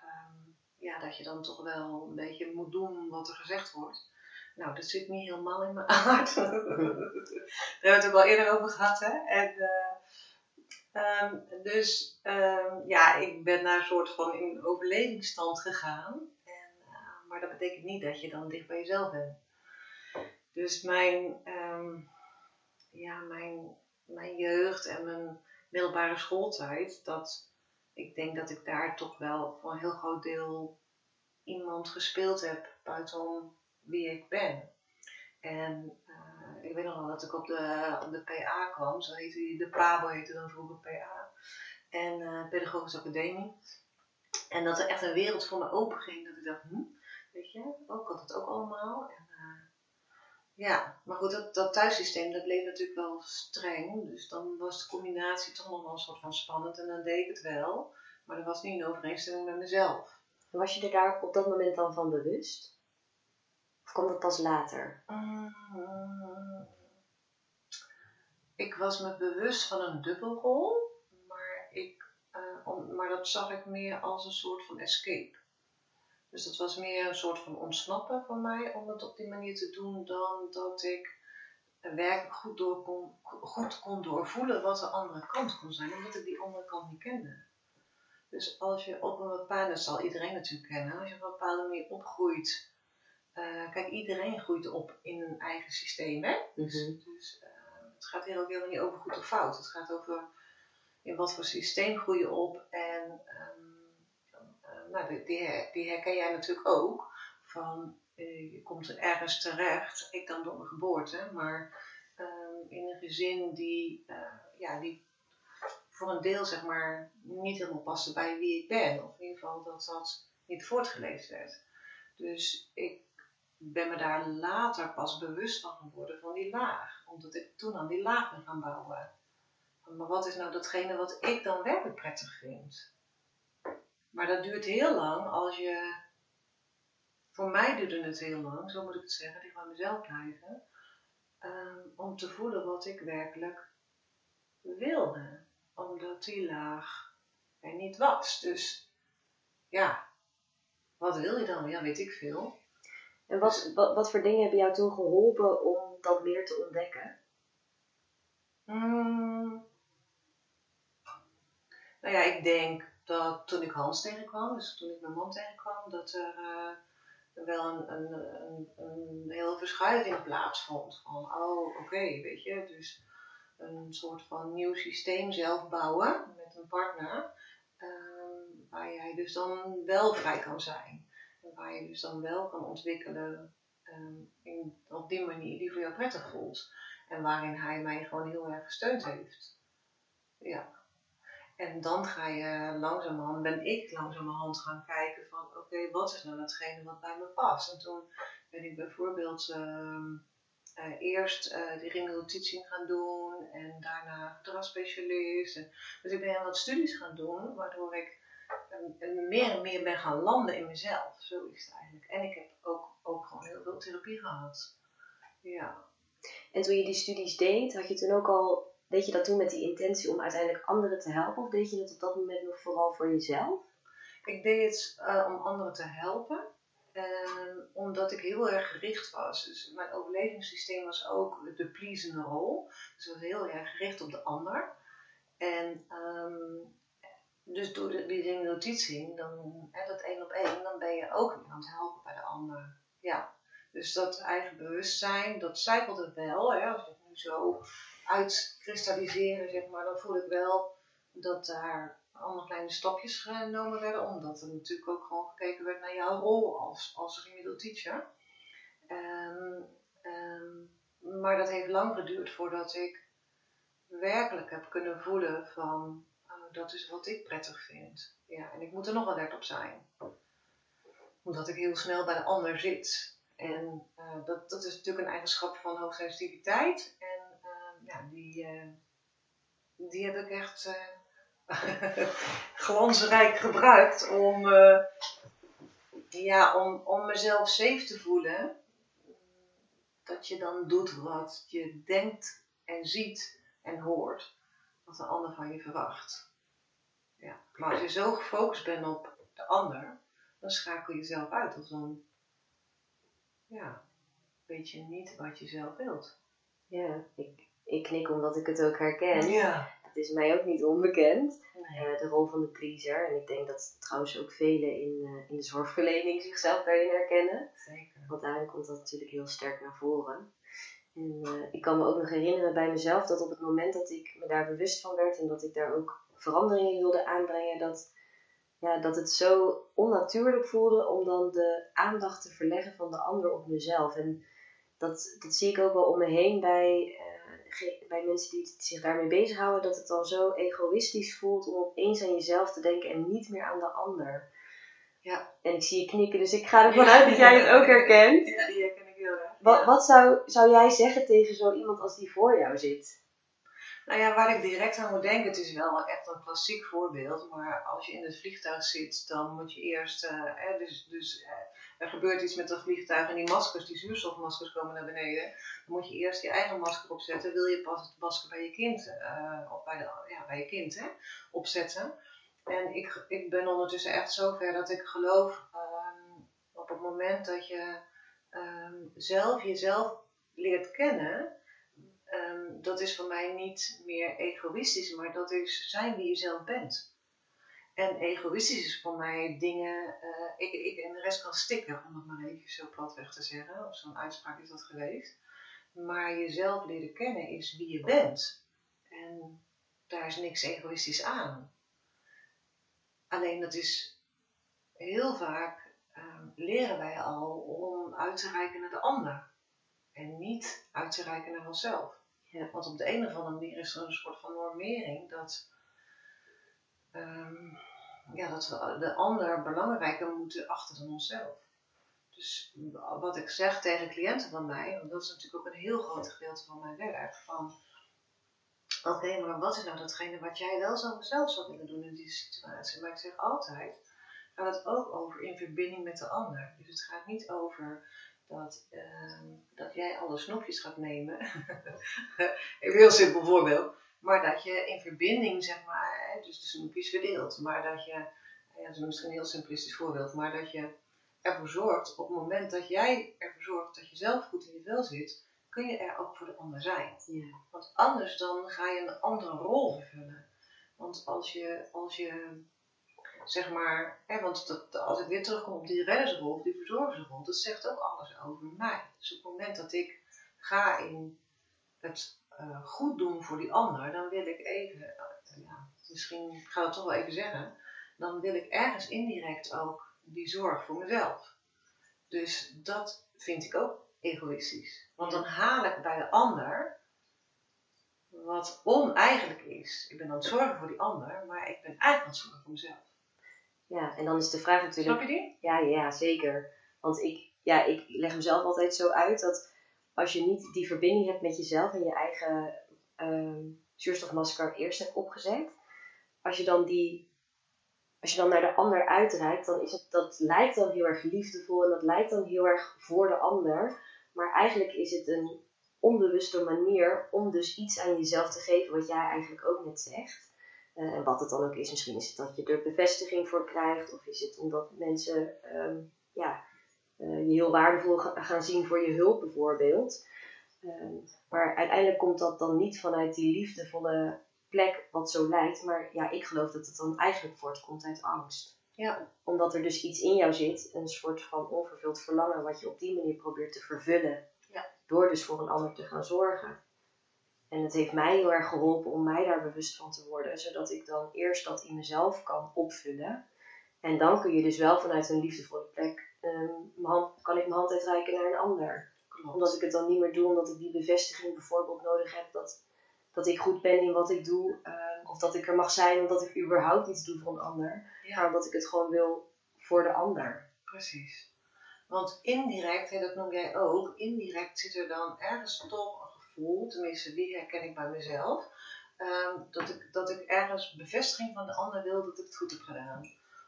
ja, dat je dan toch wel een beetje moet doen wat er gezegd wordt. Nou, dat zit niet helemaal in mijn (laughs) aard. Daar hebben we het ook al eerder over gehad. Hè? En, uh, Ehm, dus ehm, ja, ik ben naar een soort van in overlevingsstand gegaan. En, eh, maar dat betekent niet dat je dan dicht bij jezelf bent. Dus mijn, ehm, ja, mijn, mijn jeugd en mijn middelbare schooltijd, dat, ik denk dat ik daar toch wel voor een heel groot deel iemand gespeeld heb buitenom wie ik ben. En uh, ik weet nog wel dat ik op de, op de PA kwam, zo heette die, de PABO heette dan vroeger PA. En uh, Pedagogische Academie. En dat er echt een wereld voor me open ging, dat ik dacht, hm, weet je, ook had het ook allemaal. Ja, maar goed, dat, dat thuissysteem, dat bleef natuurlijk wel streng. Dus dan was de combinatie toch nog wel een soort van spannend en dan deed ik het wel. Maar dat was niet in overeenstemming met mezelf. Was je er daar op dat moment dan van bewust? Of kwam dat pas later? Mm, ik was me bewust van een dubbelrol, maar, ik, uh, om, maar dat zag ik meer als een soort van escape. Dus dat was meer een soort van ontsnappen voor mij om het op die manier te doen, dan dat ik werkelijk goed, door kon, goed kon doorvoelen wat de andere kant kon zijn, omdat ik die andere kant niet kende. Dus als je op een bepaalde, dat zal iedereen natuurlijk kennen, als je op een bepaalde manier opgroeit. Uh, kijk, iedereen groeit op in een eigen systeem, hè? Dus, -hmm. dus uh, het gaat heel, heel niet over goed of fout. Het gaat over in wat voor systeem groei je op. En um, uh, nou, die, die, die, herken jij natuurlijk ook. Van je komt er ergens terecht, ik dan door mijn geboorte, maar um, in een gezin die, ja, die voor een deel zeg maar niet helemaal paste bij wie ik ben. Of in ieder geval dat dat niet voortgeleefd werd. Dus ik ben me daar later pas bewust van geworden van die laag. Omdat ik toen aan die laag ben gaan bouwen. Maar wat is nou datgene wat ik dan werkelijk prettig vind? Maar dat duurt heel lang als je. Voor mij duurde het heel lang, zo moet ik het zeggen, die van mezelf blijven. Um, om te voelen wat ik werkelijk wilde omdat die laag er niet was. Dus ja, wat wil je dan? Ja, weet ik veel. En wat, wat, wat voor dingen hebben jou toen geholpen om dat meer te ontdekken? Hmm. Nou ja, ik denk dat toen ik Hans tegenkwam, dus toen ik mijn man tegenkwam, dat er uh, wel een, een, een, een hele verschuiving plaatsvond. Van, oh, oké, weet je, dus een soort van nieuw systeem zelf bouwen met een partner. Um, waar jij dus dan wel vrij kan zijn. En waar je dus dan wel kan ontwikkelen um, in, op die manier die voor jou prettig voelt. En waarin hij mij gewoon heel erg gesteund heeft. Ja. En dan ga je langzamerhand, ben ik langzamerhand gaan kijken van oké, wat is nou datgene wat bij me past. En toen ben ik bijvoorbeeld um, uh, eerst uh, die remedial teaching gaan doen en daarna gedragsspecialist. Dus ik ben heel wat studies gaan doen, waardoor ik um, meer en meer ben gaan landen in mezelf. Zo is het eigenlijk. En ik heb ook, ook gewoon heel veel therapie gehad. Ja. En toen je die studies deed, had je toen ook al, deed je dat toen met die intentie om uiteindelijk anderen te helpen? Of deed je dat op dat moment nog vooral voor jezelf? Ik deed het uh, om anderen te helpen. Um, omdat ik heel erg gericht was. Dus mijn overlevingssysteem was ook de pleasende rol. Dus was heel erg gericht op de ander. En um, dus door de, die notitie, dan, hè, dat één op één, dan ben je ook aan het helpen bij de ander. Ja. Dus dat eigen bewustzijn, dat zijpelde wel. Hè, als ik nu zo uitkristalliseren, zeg maar, dan voel ik wel dat daar allemaal kleine stapjes genomen werden, omdat er natuurlijk ook gewoon gekeken werd naar jouw rol als, als remedial teacher. Um, um, maar dat heeft lang geduurd voordat ik werkelijk heb kunnen voelen van uh, dat is wat ik prettig vind. Ja, en ik moet er nog alert op zijn. Omdat ik heel snel bij de ander zit. En uh, dat, dat is natuurlijk een eigenschap van hoogsensitiviteit. Uh, ja, die, die heb ik echt (laughs) glansrijk gebruikt om, uh, ja, om, om mezelf safe te voelen. Dat je dan doet wat je denkt en ziet en hoort, wat een ander van je verwacht. Ja. Maar als je zo gefocust bent op de ander, dan schakel je jezelf uit. Of dan ja, weet je niet wat je zelf wilt. Ja, ik, ik knik omdat ik het ook herken. Ja het is mij ook niet onbekend. Nee. Eh, de rol van de pleaser. En ik denk dat trouwens ook velen in, eh, in de zorgverlening zichzelf daarin herkennen. Zeker. Want daarin komt dat natuurlijk heel sterk naar voren. En eh, ik kan me ook nog herinneren bij mezelf dat op het moment dat ik me daar bewust van werd en dat ik daar ook veranderingen in wilde aanbrengen, dat, ja, dat het zo onnatuurlijk voelde om dan de aandacht te verleggen van de ander op mezelf. En dat, dat zie ik ook wel om me heen bij, bij mensen die zich daarmee bezighouden, dat het dan zo egoïstisch voelt om opeens aan jezelf te denken en niet meer aan de ander. Ja. En ik zie je knikken, dus ik ga ervan uit dat jij het ook herkent. Ja, die herken ik heel erg. Wat, zou, zou jij zeggen tegen zo iemand als die voor jou zit? Nou ja, waar ik direct aan moet denken, het is wel echt een klassiek voorbeeld, maar als je in het vliegtuig zit, dan moet je eerst, eh, hè, dus, dus eh, er gebeurt iets met dat vliegtuig en die maskers, die zuurstofmaskers komen naar beneden, dan moet je eerst je eigen masker opzetten, wil je pas het masker bij je kind, of bij, de, ja, bij je kind hè, opzetten. En ik, ik ben ondertussen echt zover dat ik geloof, ehm, op het moment dat je ehm, zelf jezelf leert kennen, Ehm, dat is voor mij niet meer egoïstisch, maar dat is zijn wie je zelf bent. En egoïstisch is voor mij dingen, eh, ik, ik en de rest kan stikken, om het maar even zo platweg te zeggen, of zo'n uitspraak is dat geweest. Maar jezelf leren kennen is wie je bent. En daar is niks egoïstisch aan. Alleen dat is heel vaak ehm, leren wij al om uit te reiken naar de ander. En niet uit te reiken naar onszelf. Ja. Want op de een of andere manier is er een soort van normering dat, ehm, ja, dat we de ander belangrijker moeten achter dan onszelf. Dus wat ik zeg tegen cliënten van mij, want dat is natuurlijk ook een heel groot gedeelte van mijn werk, van oké, maar wat is nou datgene wat jij wel zo zelf zou willen doen in die situatie? Maar ik zeg altijd, gaat het ook over in verbinding met de ander. Dus het gaat niet over dat, ehm, dat jij alle snoepjes gaat nemen. (laughs) een heel simpel voorbeeld. Maar dat je in verbinding, zeg maar, hè, dus de snoepjes verdeelt. Maar dat je, ja, dat is misschien een heel simplistisch voorbeeld, maar dat je ervoor zorgt, op het moment dat jij ervoor zorgt dat je zelf goed in je vel zit, kun je er ook voor de ander zijn. Ja. Want anders dan ga je een andere rol vervullen. Want als je, als je zeg maar, hè, want dat, als ik weer terugkom op die reddersrol, die verzorgersrol, dat zegt ook alles over mij. Dus op het moment dat ik ga in het eh, goed doen voor die ander, dan wil ik even, eh, ja, misschien ga ik het toch wel even zeggen, dan wil ik ergens indirect ook die zorg voor mezelf. Dus dat vind ik ook egoïstisch. Want dan haal ik bij de ander wat oneigenlijk is. Ik ben aan het zorgen voor die ander, maar ik ben eigenlijk aan het zorgen voor mezelf. ja, en dan is de vraag natuurlijk... Snap je die? Ja, ja, zeker. Want ik, ja, ik leg mezelf altijd zo uit dat als je niet die verbinding hebt met jezelf en je eigen ehm, zuurstofmasker eerst hebt opgezet, als je dan die, als je dan naar de ander uitreikt, dan is het, dat lijkt dan heel erg liefdevol en dat lijkt dan heel erg voor de ander. Maar eigenlijk is het een onbewuste manier om dus iets aan jezelf te geven wat jij eigenlijk ook net zegt. Eh, en wat het dan ook is, misschien is het dat je er bevestiging voor krijgt, of is het omdat mensen ehm, ja, eh, je heel waardevol ga- gaan zien voor je hulp bijvoorbeeld. Ehm, maar uiteindelijk komt dat dan niet vanuit die liefdevolle plek wat zo lijkt, maar ja, ik geloof dat het dan eigenlijk voortkomt uit angst. Ja. Omdat er dus iets in jou zit, een soort van onvervuld verlangen, wat je op die manier probeert te vervullen. Ja. Door dus voor een ander te gaan zorgen. En het heeft mij heel erg geholpen om mij daar bewust van te worden, zodat ik dan eerst dat in mezelf kan opvullen. En dan kun je dus wel vanuit een liefdevolle plek, ehm, mijn hand, kan ik mijn hand uitreiken naar een ander. Klopt. Omdat ik het dan niet meer doe, omdat ik die bevestiging bijvoorbeeld nodig heb dat, dat ik goed ben in wat ik doe. ehm, of dat ik er mag zijn omdat ik überhaupt iets doe voor een ander. Maar Ja, omdat ik het gewoon wil voor de ander. precies. Want indirect, hè, dat noem jij ook, indirect zit er dan ergens toch een gevoel, tenminste die herken ik bij mezelf, ehm, dat, ik, dat ik ergens bevestiging van de ander wil dat ik het goed heb gedaan.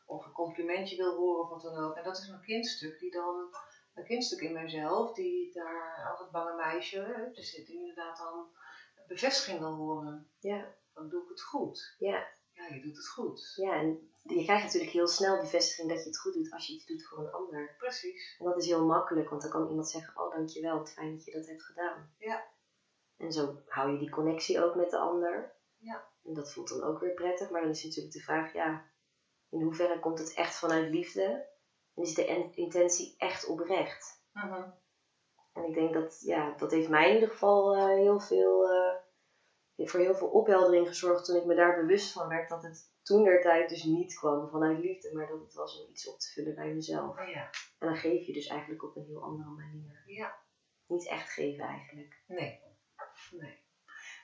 Of een complimentje wil horen of wat dan ook. En dat is mijn kindstuk, die dan, een kindstuk in mijzelf, die daar als het bange meisje, dus die inderdaad dan bevestiging wil horen. Ja, Dan doe ik het goed. ja, Ja, je doet het goed. ja. En je krijgt natuurlijk heel snel bevestiging dat je het goed doet als je iets doet voor een ander. Precies. En dat is heel makkelijk, want dan kan iemand zeggen: Oh, dankjewel, wat fijn dat je dat hebt gedaan. Ja. En zo hou je die connectie ook met de ander. Ja. En dat voelt dan ook weer prettig. Maar dan is natuurlijk de vraag, ja, in hoeverre komt het echt vanuit liefde? En is de intentie echt oprecht? Mhm. En ik denk dat, ja, dat heeft mij in ieder geval eh, heel veel, eh, voor heel veel opheldering gezorgd toen ik me daar bewust van werd dat het toen der tijd dus niet kwam vanuit liefde, maar dat het was om iets op te vullen bij mezelf. Oh ja. En dan geef je dus eigenlijk op een heel andere manier. Ja. Niet echt geven eigenlijk. Nee. Nee.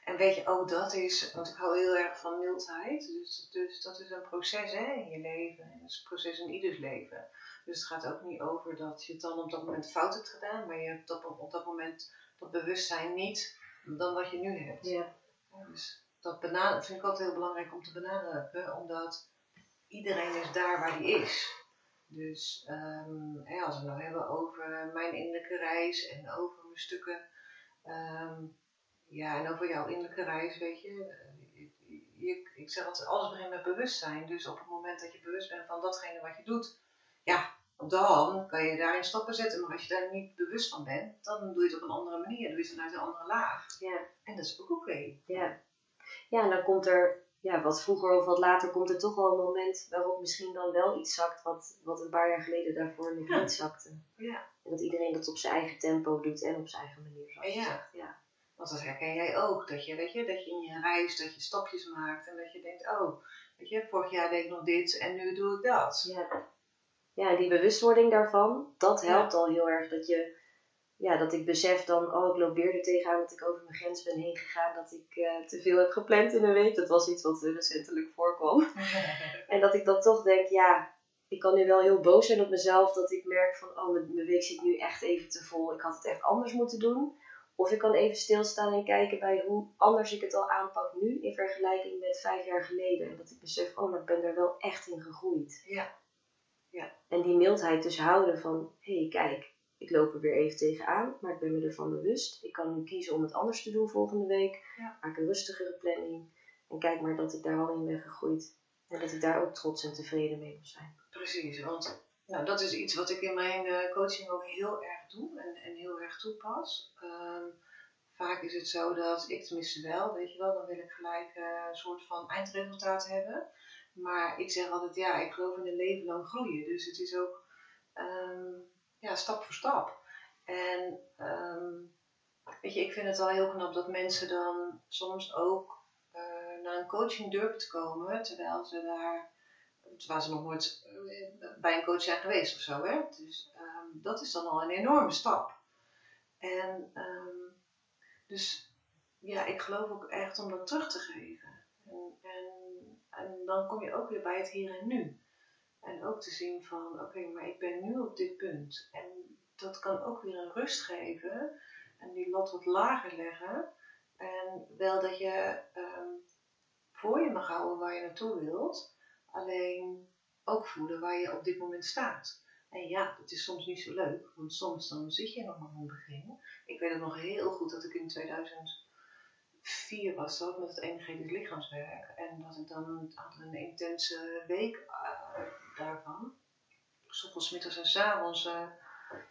En weet je, ook dat is, want ik hou heel erg van mildheid. Dus, dus dat is een proces hè, in je leven. En dat is een proces in ieders leven. Dus het gaat ook niet over dat je het dan op dat moment fout hebt gedaan, maar je hebt op, op dat moment dat bewustzijn niet dan wat je nu hebt. Ja. Dus dat benaderen vind ik altijd heel belangrijk om te benadrukken, omdat iedereen is daar waar hij is. Dus um, hè, als we het nou hebben over mijn innerlijke reis en over mijn stukken, ehm, ja, en over jouw innerlijke reis, weet je, je, ik zeg altijd, alles begint met bewustzijn. Dus op het moment dat je bewust bent van datgene wat je doet, ja, dan kan je daarin stappen zetten. Maar als je daar niet bewust van bent, dan doe je het op een andere manier. Dan doe je het vanuit een andere laag. Ja. En dat is ook oké. Ja. ja, en dan komt er, ja, wat vroeger of wat later, komt er toch wel een moment waarop misschien dan wel iets zakt wat, wat een paar jaar geleden daarvoor nog Ja. niet zakte. Ja. En dat iedereen dat op zijn eigen tempo doet en op zijn eigen manier, zoals je Ja. zegt. Ja. Want dat herken jij ook. Dat je, weet je, dat je in je reis, dat je stapjes maakt. En dat je denkt, oh, weet je, vorig jaar deed ik nog dit en nu doe ik dat. Ja. ja, die bewustwording daarvan, dat helpt al heel erg. Dat, je, ja, dat ik besef dan, oh, ik loop weer er tegenaan dat ik over mijn grens ben heen gegaan. Dat ik eh, te veel heb gepland in een week. Dat was iets wat recentelijk voorkwam. (laughs) En dat ik dan toch denk, ja, ik kan nu wel heel boos zijn op mezelf. Dat ik merk van, oh, mijn week zit nu echt even te vol. Ik had het echt anders moeten doen. Of ik kan even stilstaan en kijken bij hoe anders ik het al aanpak nu in vergelijking met vijf jaar geleden. En dat ik besef, oh, maar ik ben er wel echt in gegroeid. Ja. Ja. En die mildheid dus houden van, hé, hey, kijk, ik loop er weer even tegenaan, maar ik ben me ervan bewust. Ik kan nu kiezen om het anders te doen volgende week. Ja. Maak een rustigere planning. En kijk maar dat ik daar al in ben gegroeid. En dat ik daar ook trots en tevreden mee mag zijn. Precies, want nou, dat is iets wat ik in mijn eh, coaching ook heel erg doe en, en heel erg toepas. Ehm, vaak is het zo dat ik tenminste wel, weet je wel, dan wil ik gelijk eh, een soort van eindresultaat hebben. Maar ik zeg altijd, ja, ik geloof in een leven lang groeien. Dus het is ook ehm, ja, stap voor stap. En ehm, weet je, ik vind het al heel knap dat mensen dan soms ook eh, naar een coaching durven te komen, terwijl ze daar terwijl ze nog nooit eh, bij een coach zijn geweest of zo. Hè? Dus ehm, dat is dan al een enorme stap. En ehm, dus ja, ik geloof ook echt om dat terug te geven. En, en, dan kom je ook weer bij het hier en nu. En ook te zien van, oké, maar ik ben nu op dit punt. En dat kan ook weer een rust geven. En die lat wat lager leggen. En wel dat je ehm, voor je mag houden waar je naartoe wilt. Alleen ook voelen waar je op dit moment staat. En ja, dat is soms niet zo leuk, want soms dan zit je nog maar aan het begin. Ik weet het nog heel goed dat ik in 2004 was dat met het energetisch lichaamswerk. En dat ik dan had een intense week eh, daarvan. Soms middags en 's avonds eh,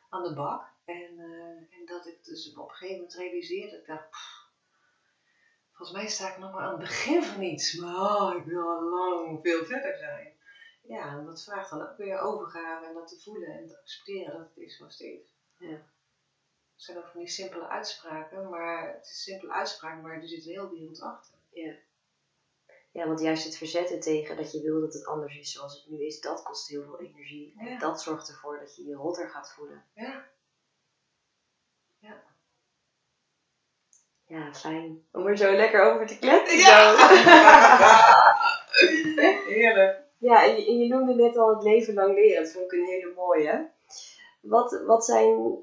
aan de bak. En, eh, en dat ik dus op een gegeven moment realiseerde, ik dacht, volgens mij sta ik nog maar aan het begin van iets. Maar oh, ik wil al lang veel verder zijn. Ja, en dat vraagt dan ook weer overgave en dat te voelen en te accepteren dat het is zoals het is. Ja. Het zijn ook van die simpele uitspraken, maar het is een simpele uitspraak, maar er zit een heel wereld achter. Ja. ja, want juist het verzetten tegen dat je wil dat het anders is zoals het nu is, dat kost heel veel energie. En dat zorgt ervoor dat je je rotter gaat voelen. Ja, Ja, fijn. Om er zo lekker over te kletsen. Ja. (laughs) heerlijk. Ja, en je, en je noemde net al het leven lang leren. Dat vond ik een hele mooie. Wat, wat zijn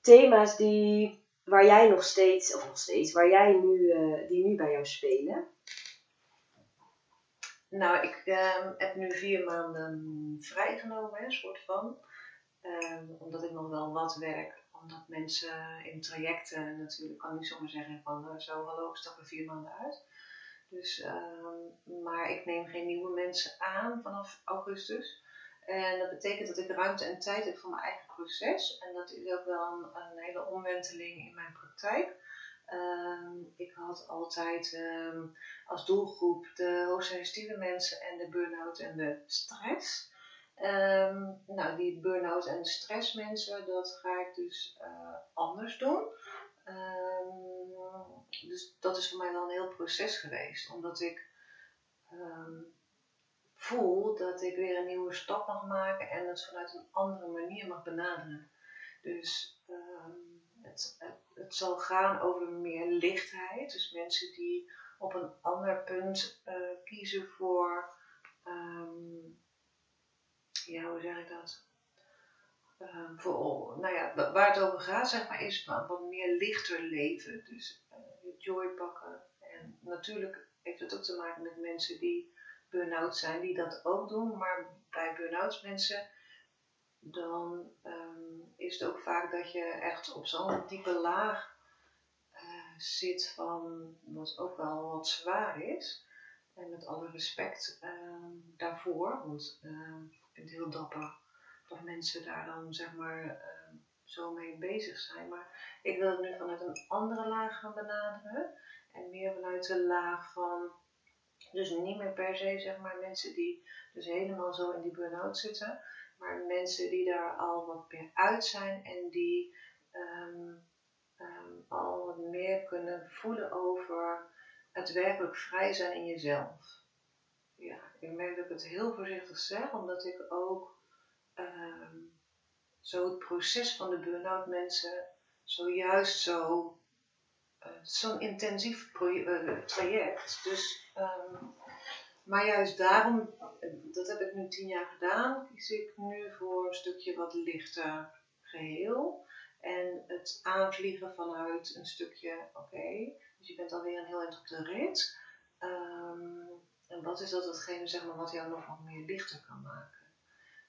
thema's die, waar jij nog steeds, of nog steeds, waar jij nu, eh, die nu bij jou spelen? Nou, ik ehm, heb nu vier maanden vrijgenomen, hè, soort van. Ehm, omdat ik nog wel wat werk. Omdat mensen in trajecten natuurlijk, kan niet zomaar zeggen van eh, zo, hallo, ik er vier maanden uit. Dus, ehm, maar ik neem geen nieuwe mensen aan vanaf augustus. En dat betekent dat ik ruimte en tijd heb voor mijn eigen proces. En dat is ook wel een, een hele omwenteling in mijn praktijk. Ehm, ik had altijd ehm, als doelgroep de hoogsensitieve mensen en de burn-out en de stress. Ehm, nou, die burn-out en stressmensen, dat ga ik dus uh, anders doen. dus dat is voor mij wel een heel proces geweest, omdat ik voel dat ik weer een nieuwe stap mag maken en het vanuit een andere manier mag benaderen. Dus het, het, zal gaan over meer lichtheid. Dus mensen die op een ander punt uh, kiezen voor, ja, hoe zeg ik dat? Um, voor, nou ja, waar het over gaat, zeg maar, is wat meer lichter leven. Dus uh, joy pakken. En natuurlijk heeft het ook te maken met mensen die burn-out zijn, die dat ook doen. Maar bij burn-out mensen, dan um, is het ook vaak dat je echt op zo'n diepe laag uh, zit van wat ook wel wat zwaar is. En met alle respect uh, daarvoor, want vind het heel dapper dat mensen daar dan zeg maar ehm, zo mee bezig zijn. Maar ik wil het nu vanuit een andere laag gaan benaderen. En meer vanuit de laag van, dus niet meer per se zeg maar mensen die dus helemaal zo in die burn-out zitten. Maar mensen die daar al wat meer uit zijn en die ehm, ehm, al wat meer kunnen voelen over het werkelijk vrij zijn in jezelf. Ja, ik merk dat ik het heel voorzichtig zeg, omdat ik ook ehm, zo het proces van de burn-out mensen zojuist zo, uh, zo'n intensief uh, traject. Dus maar juist daarom, dat heb ik nu tien jaar gedaan, kies ik nu voor een stukje wat lichter geheel. En het aanvliegen vanuit een stukje, oké, dus je bent alweer een heel eind op de rit. Ehm, en wat is dat hetgene zeg maar, wat jou nog wat meer lichter kan maken?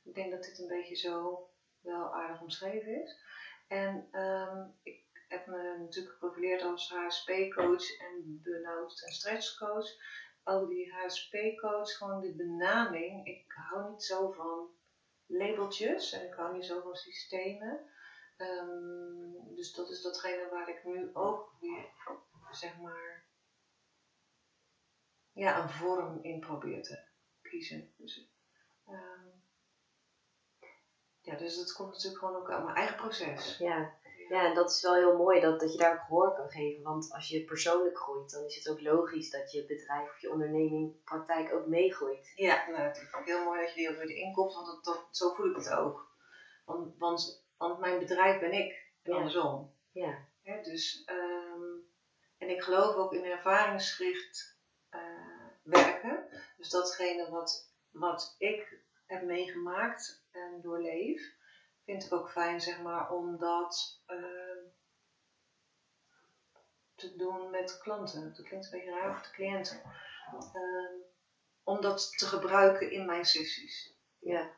Ik denk dat dit een beetje zo wel aardig omschreven is. En ehm, ik heb me natuurlijk geprofileerd als HSP-coach en burn-out en stresscoach ook die HSP-coach, gewoon de benaming. Ik hou niet zo van labeltjes en ik hou niet zo van systemen. Um, dus dat is datgene waar ik nu ook weer, zeg maar, ja, een vorm in probeer te kiezen. Dus, um, ja, dus dat komt natuurlijk gewoon ook aan mijn eigen proces. Ja, ja, en dat is wel heel mooi dat, dat je daar ook gehoor kan geven. Want als je persoonlijk groeit, dan is het ook logisch dat je bedrijf of je onderneming, praktijk ook meegroeit. Ja, nou, het is ook heel mooi dat je die ook weer inkomt, want dat, dat, zo voel ik het ook. Want, want, want mijn bedrijf ben ik, en andersom. Ja. ja dus, um, en ik geloof ook in ervaringsgericht werken. Dus datgene wat, wat ik heb meegemaakt en doorleef vind ik ook fijn, zeg maar, om dat uh, te doen met klanten. Dat klinkt een beetje raar, of de cliënten. Uh, om dat te gebruiken in mijn sessies. Ja.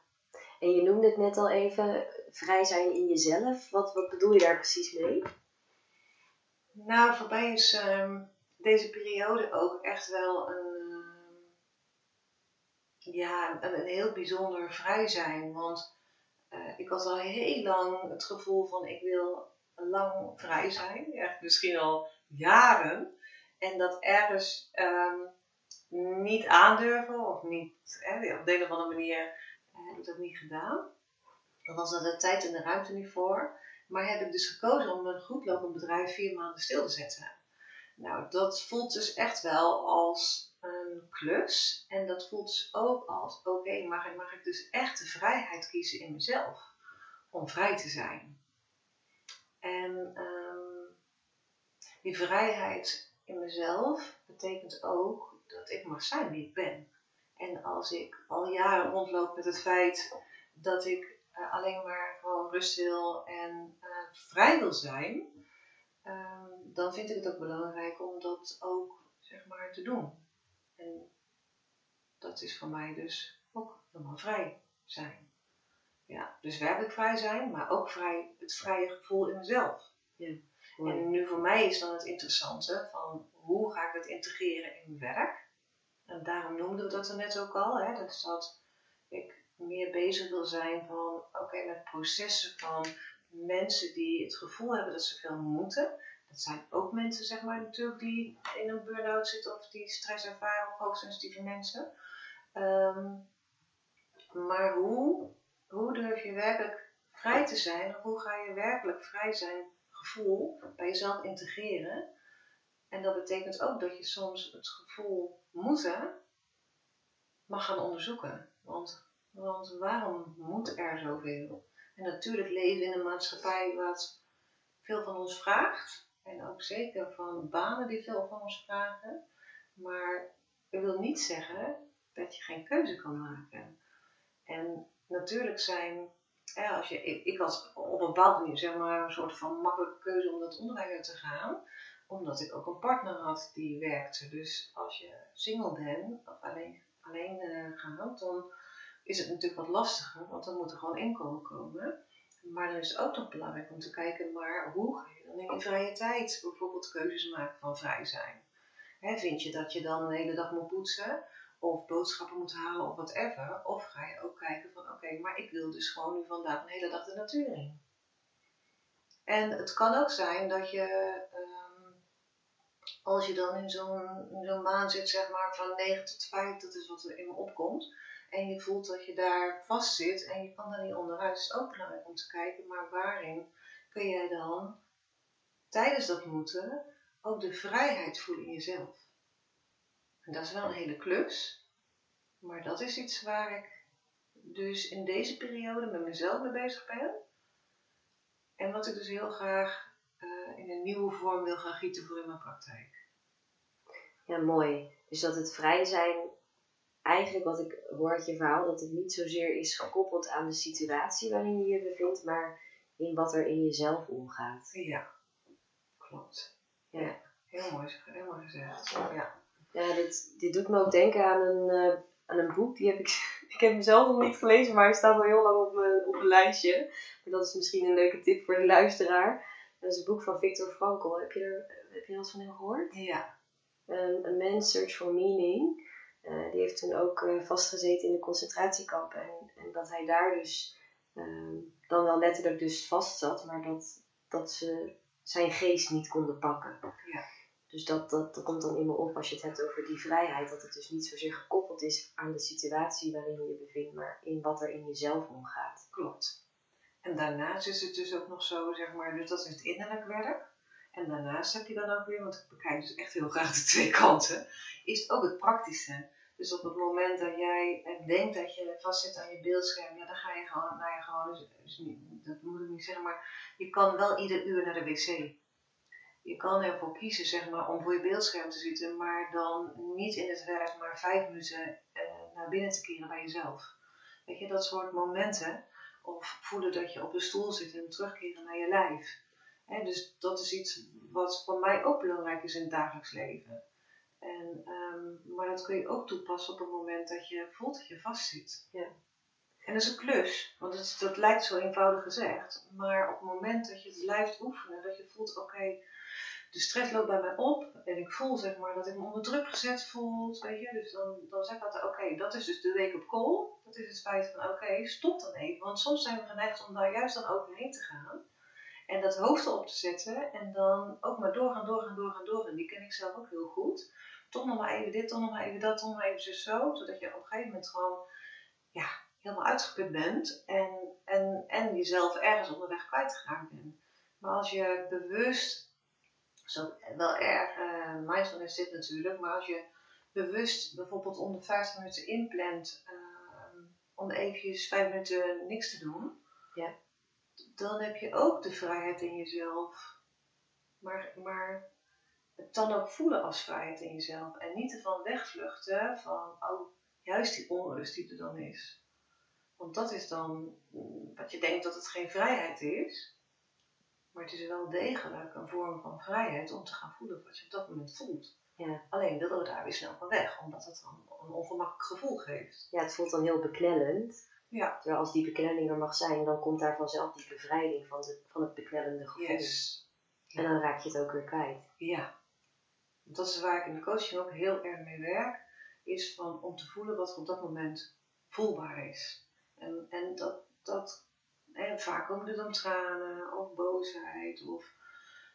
En je noemde het net al even, vrij zijn in jezelf. Wat, wat bedoel je daar precies mee? Nou, voor mij is um, deze periode ook echt wel een, uh, ja, een, een heel bijzonder vrij zijn. Want uh, ik had al heel lang het gevoel van ik wil lang vrij zijn. Ja, misschien al jaren. En dat ergens um, niet aandurven of niet, hè, op de een of andere manier uh, heb ik dat niet gedaan. Dan was er de tijd en de ruimte niet voor. Maar heb ik dus gekozen om een goed lopend bedrijf vier maanden stil te zetten. Nou, dat voelt dus echt wel als een klus. En dat voelt dus ook als, oké, okay, mag, ik, mag ik dus echt de vrijheid kiezen in mezelf. Om vrij te zijn. En um, die vrijheid in mezelf betekent ook dat ik mag zijn wie ik ben. En als ik al jaren rondloop met het feit dat ik uh, alleen maar gewoon rust wil en uh, vrij wil zijn, um, dan vind ik het ook belangrijk om dat ook zeg maar te doen. En dat is voor mij dus ook helemaal vrij zijn. Ja, dus werkelijk vrij zijn, maar ook vrij, het vrije gevoel in mezelf. Ja. En nu voor mij is dan het interessante van hoe ga ik het integreren in mijn werk. En daarom noemden we dat er net ook al. Hè, dus dat ik meer bezig wil zijn van oké, met processen van mensen die het gevoel hebben dat ze veel moeten, Dat zijn ook mensen, zeg maar, natuurlijk die in een burn-out zitten of die stress ervaren of hoogsensitieve mensen. Ehm, maar hoe, hoe durf je werkelijk vrij te zijn? Of hoe ga je werkelijk vrij zijn gevoel bij jezelf integreren? En dat betekent ook dat je soms het gevoel moeten mag gaan onderzoeken. Want, want waarom moet er zoveel? En natuurlijk leven in een maatschappij wat veel van ons vraagt. En ook zeker van banen die veel van ons vragen. Maar dat wil niet zeggen dat je geen keuze kan maken. En natuurlijk zijn, als je, ik, ik was op een bepaalde manier zeg maar een soort van makkelijke keuze om dat onderwijs uit te gaan. Omdat ik ook een partner had die werkte. Dus als je single bent of alleen, alleen uh, dan is het natuurlijk wat lastiger. Want dan moet er gewoon inkomen komen. Maar dan is het ook nog belangrijk om te kijken, maar hoe ga je dan in je vrije tijd bijvoorbeeld keuzes maken van vrij zijn? vind je dat je dan de hele dag moet poetsen of boodschappen moet halen of whatever? Of ga je ook kijken van oké, maar ik wil dus gewoon nu vandaag een hele dag de natuur in. En het kan ook zijn dat je, ehm, als je dan in zo'n zo'n maan zit, zeg maar van 9 tot 5, dat is wat er in me opkomt, en je voelt dat je daar vast zit en je kan daar niet onderuit, is het ook belangrijk om te kijken, maar waarin kun jij dan tijdens dat moeten ook de vrijheid voelen in jezelf? En dat is wel een hele klus, maar dat is iets waar ik dus in deze periode met mezelf mee bezig ben. En wat ik dus heel graag uh, in een nieuwe vorm wil gaan gieten voor in mijn praktijk. Ja, mooi. Dus dat het vrij zijn eigenlijk wat ik hoor uit je verhaal, dat het niet zozeer is gekoppeld aan de situatie waarin je je bevindt, maar in wat er in jezelf omgaat. Ja, klopt. Ja, heel mooi, heel mooi gezegd. Ja, ja dit, dit doet me ook denken aan een, uh, aan een boek. Die heb ik, (laughs) ik heb hem zelf nog niet gelezen, maar hij staat al heel lang op mijn, op mijn lijstje. Maar dat is misschien een leuke tip voor de luisteraar. Dat is een boek van Viktor Frankl. Heb je er, heb je er wat van hem gehoord? Ja. Um, A Man's Search for Meaning. Uh, die heeft toen ook uh, vastgezeten in de concentratiekampen. En, en, dat hij daar dus uh, dan wel letterlijk dus vast zat, maar dat, dat ze zijn geest niet konden pakken. Ja. Dus dat, dat, dat komt dan in me op als je het hebt over die vrijheid. Dat het dus niet zozeer gekoppeld is aan de situatie waarin je je bevindt, maar in wat er in jezelf omgaat. Klopt. En daarnaast is het dus ook nog zo, zeg maar, dus dat is het innerlijk werk. En daarnaast heb je dan ook weer, want ik bekijk dus echt heel graag de twee kanten, is ook het praktische. Dus op het moment dat jij denkt dat je vastzit aan je beeldscherm, ja, dan ga je gewoon, nou ja, gewoon, dus, dus dat moet ik niet zeggen, maar je kan wel ieder uur naar de wc. Je kan ervoor kiezen, zeg maar, om voor je beeldscherm te zitten, maar dan niet in het werk, maar vijf minuten eh, naar binnen te keren bij jezelf. Weet je, dat soort momenten. Of voelen dat je op de stoel zit en terugkeren naar je lijf. Dus dat is iets wat voor mij ook belangrijk is in het dagelijks leven. En, um, maar dat kun je ook toepassen op het moment dat je voelt dat je vastzit. Ja. En dat is een klus, want het, dat lijkt zo eenvoudig gezegd. Maar op het moment dat je het blijft oefenen, dat je voelt, oké, de stress loopt bij mij op. En ik voel zeg maar dat ik me onder druk gezet voel. Weet je? Dus dan, dan zeg ik altijd, oké, dat is dus de week op call. Dat is het feit van, oké, stop dan even. Want soms zijn we geneigd om daar juist dan overheen te gaan. En dat hoofd erop te zetten. En dan ook maar doorgaan, doorgaan, doorgaan, doorgaan. Die ken ik zelf ook heel goed toch nog maar even dit, toch nog maar even dat, toch nog maar even zo. Zodat je op een gegeven moment gewoon ja, helemaal uitgeput bent en, en, en jezelf ergens onderweg kwijtgeraakt bent. Maar als je bewust, zo wel erg uh, mindfulness zit natuurlijk, maar als je bewust bijvoorbeeld om de 50 minuten inplant uh, om eventjes 5 minuten niks te doen, ja. Dan heb je ook de vrijheid in jezelf. Maar, maar het dan ook voelen als vrijheid in jezelf. En niet ervan wegvluchten van, oh, juist die onrust die er dan is. Want dat is dan wat je denkt dat het geen vrijheid is. Maar het is wel degelijk een vorm van vrijheid om te gaan voelen wat je op dat moment voelt. Ja. Alleen willen we daar weer snel van weg, omdat het dan een ongemakkelijk gevoel geeft. Ja, het voelt dan heel beknellend. Ja. Terwijl als die beknelling er mag zijn, dan komt daar vanzelf die bevrijding van, de, van het beknellende gevoel. Yes. En dan raak je het ook weer kwijt. Ja dat is waar ik in de coaching ook heel erg mee werk, is van om te voelen wat op dat moment voelbaar is. En, en dat, dat en vaak komen er dan tranen of boosheid of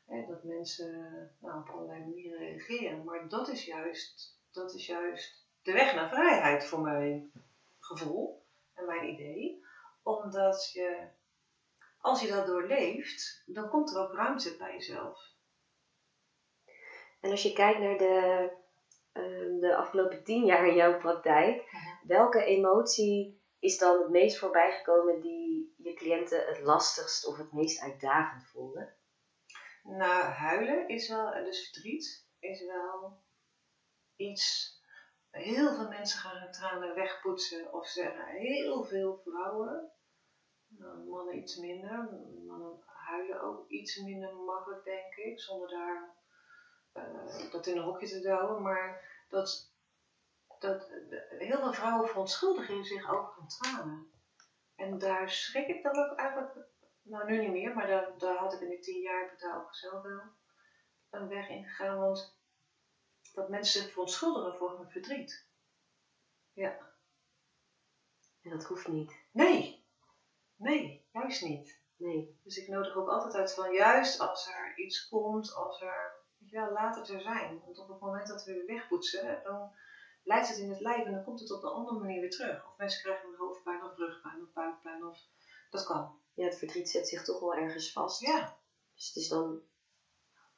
Hè, dat mensen nou, op allerlei manieren reageren. Maar dat is juist, dat is juist de weg naar vrijheid voor mijn gevoel en mijn idee. Omdat je, als je dat doorleeft, dan komt er ook ruimte bij jezelf. En als je kijkt naar de, ehm, de afgelopen tien jaar in jouw praktijk, welke emotie is dan het meest voorbijgekomen die je cliënten het lastigst of het meest uitdagend vonden? Nou, huilen is wel, dus verdriet is wel iets. Heel veel mensen gaan hun tranen wegpoetsen of zeggen heel veel vrouwen. Nou, mannen iets minder. Mannen huilen ook iets minder makkelijk, denk ik, zonder daar uh, dat in een hokje te douwen. Maar dat, dat heel veel vrouwen verontschuldigen zich over hun tranen. En daar schrik ik dan ook eigenlijk nou, nu niet meer, maar daar, daar had ik in die tien jaar ook zelf wel een weg in gegaan. Want dat mensen zich verontschuldigen voor hun verdriet. Ja. En dat hoeft niet. Nee. Nee, juist niet. Nee. Dus ik nodig ook altijd uit van juist als er iets komt, als er, weet je wel, laat het er zijn. Want op het moment dat we weer wegpoetsen, dan blijft het in het lijf en dan komt het op een andere manier weer terug. Of mensen krijgen een hoofdpijn of rugpijn of buikpijn of dat kan ja, het verdriet zet zich toch wel ergens vast. Ja. Dus het is dan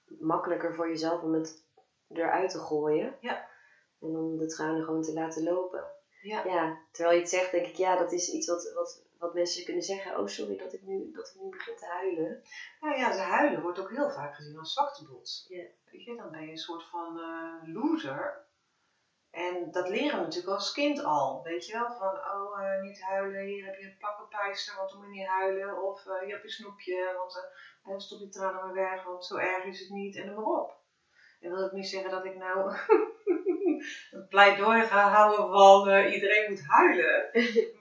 makkelijker voor jezelf om het eruit te gooien. Ja. En om de tranen gewoon te laten lopen. Ja. ja. Terwijl je het zegt, denk ik, ja, dat is iets wat, wat, wat mensen kunnen zeggen. Oh, sorry dat ik nu, dat ik nu begin te huilen. Nou ja, ze huilen wordt ook heel vaak gezien als zwaktebod. Ja. Weet je, dan ben je een soort van uh, loser. En dat leren we natuurlijk als kind al. Weet je wel, van oh, uh, niet huilen, hier heb je een plakkenpijster, want dan moet je niet huilen. Of uh, hier heb je snoepje, want uh, stop je tranen maar weg, want zo erg is het niet. En dan maar op. En wil ik niet zeggen dat ik nou (laughs) een pleidooi ga houden van iedereen moet huilen.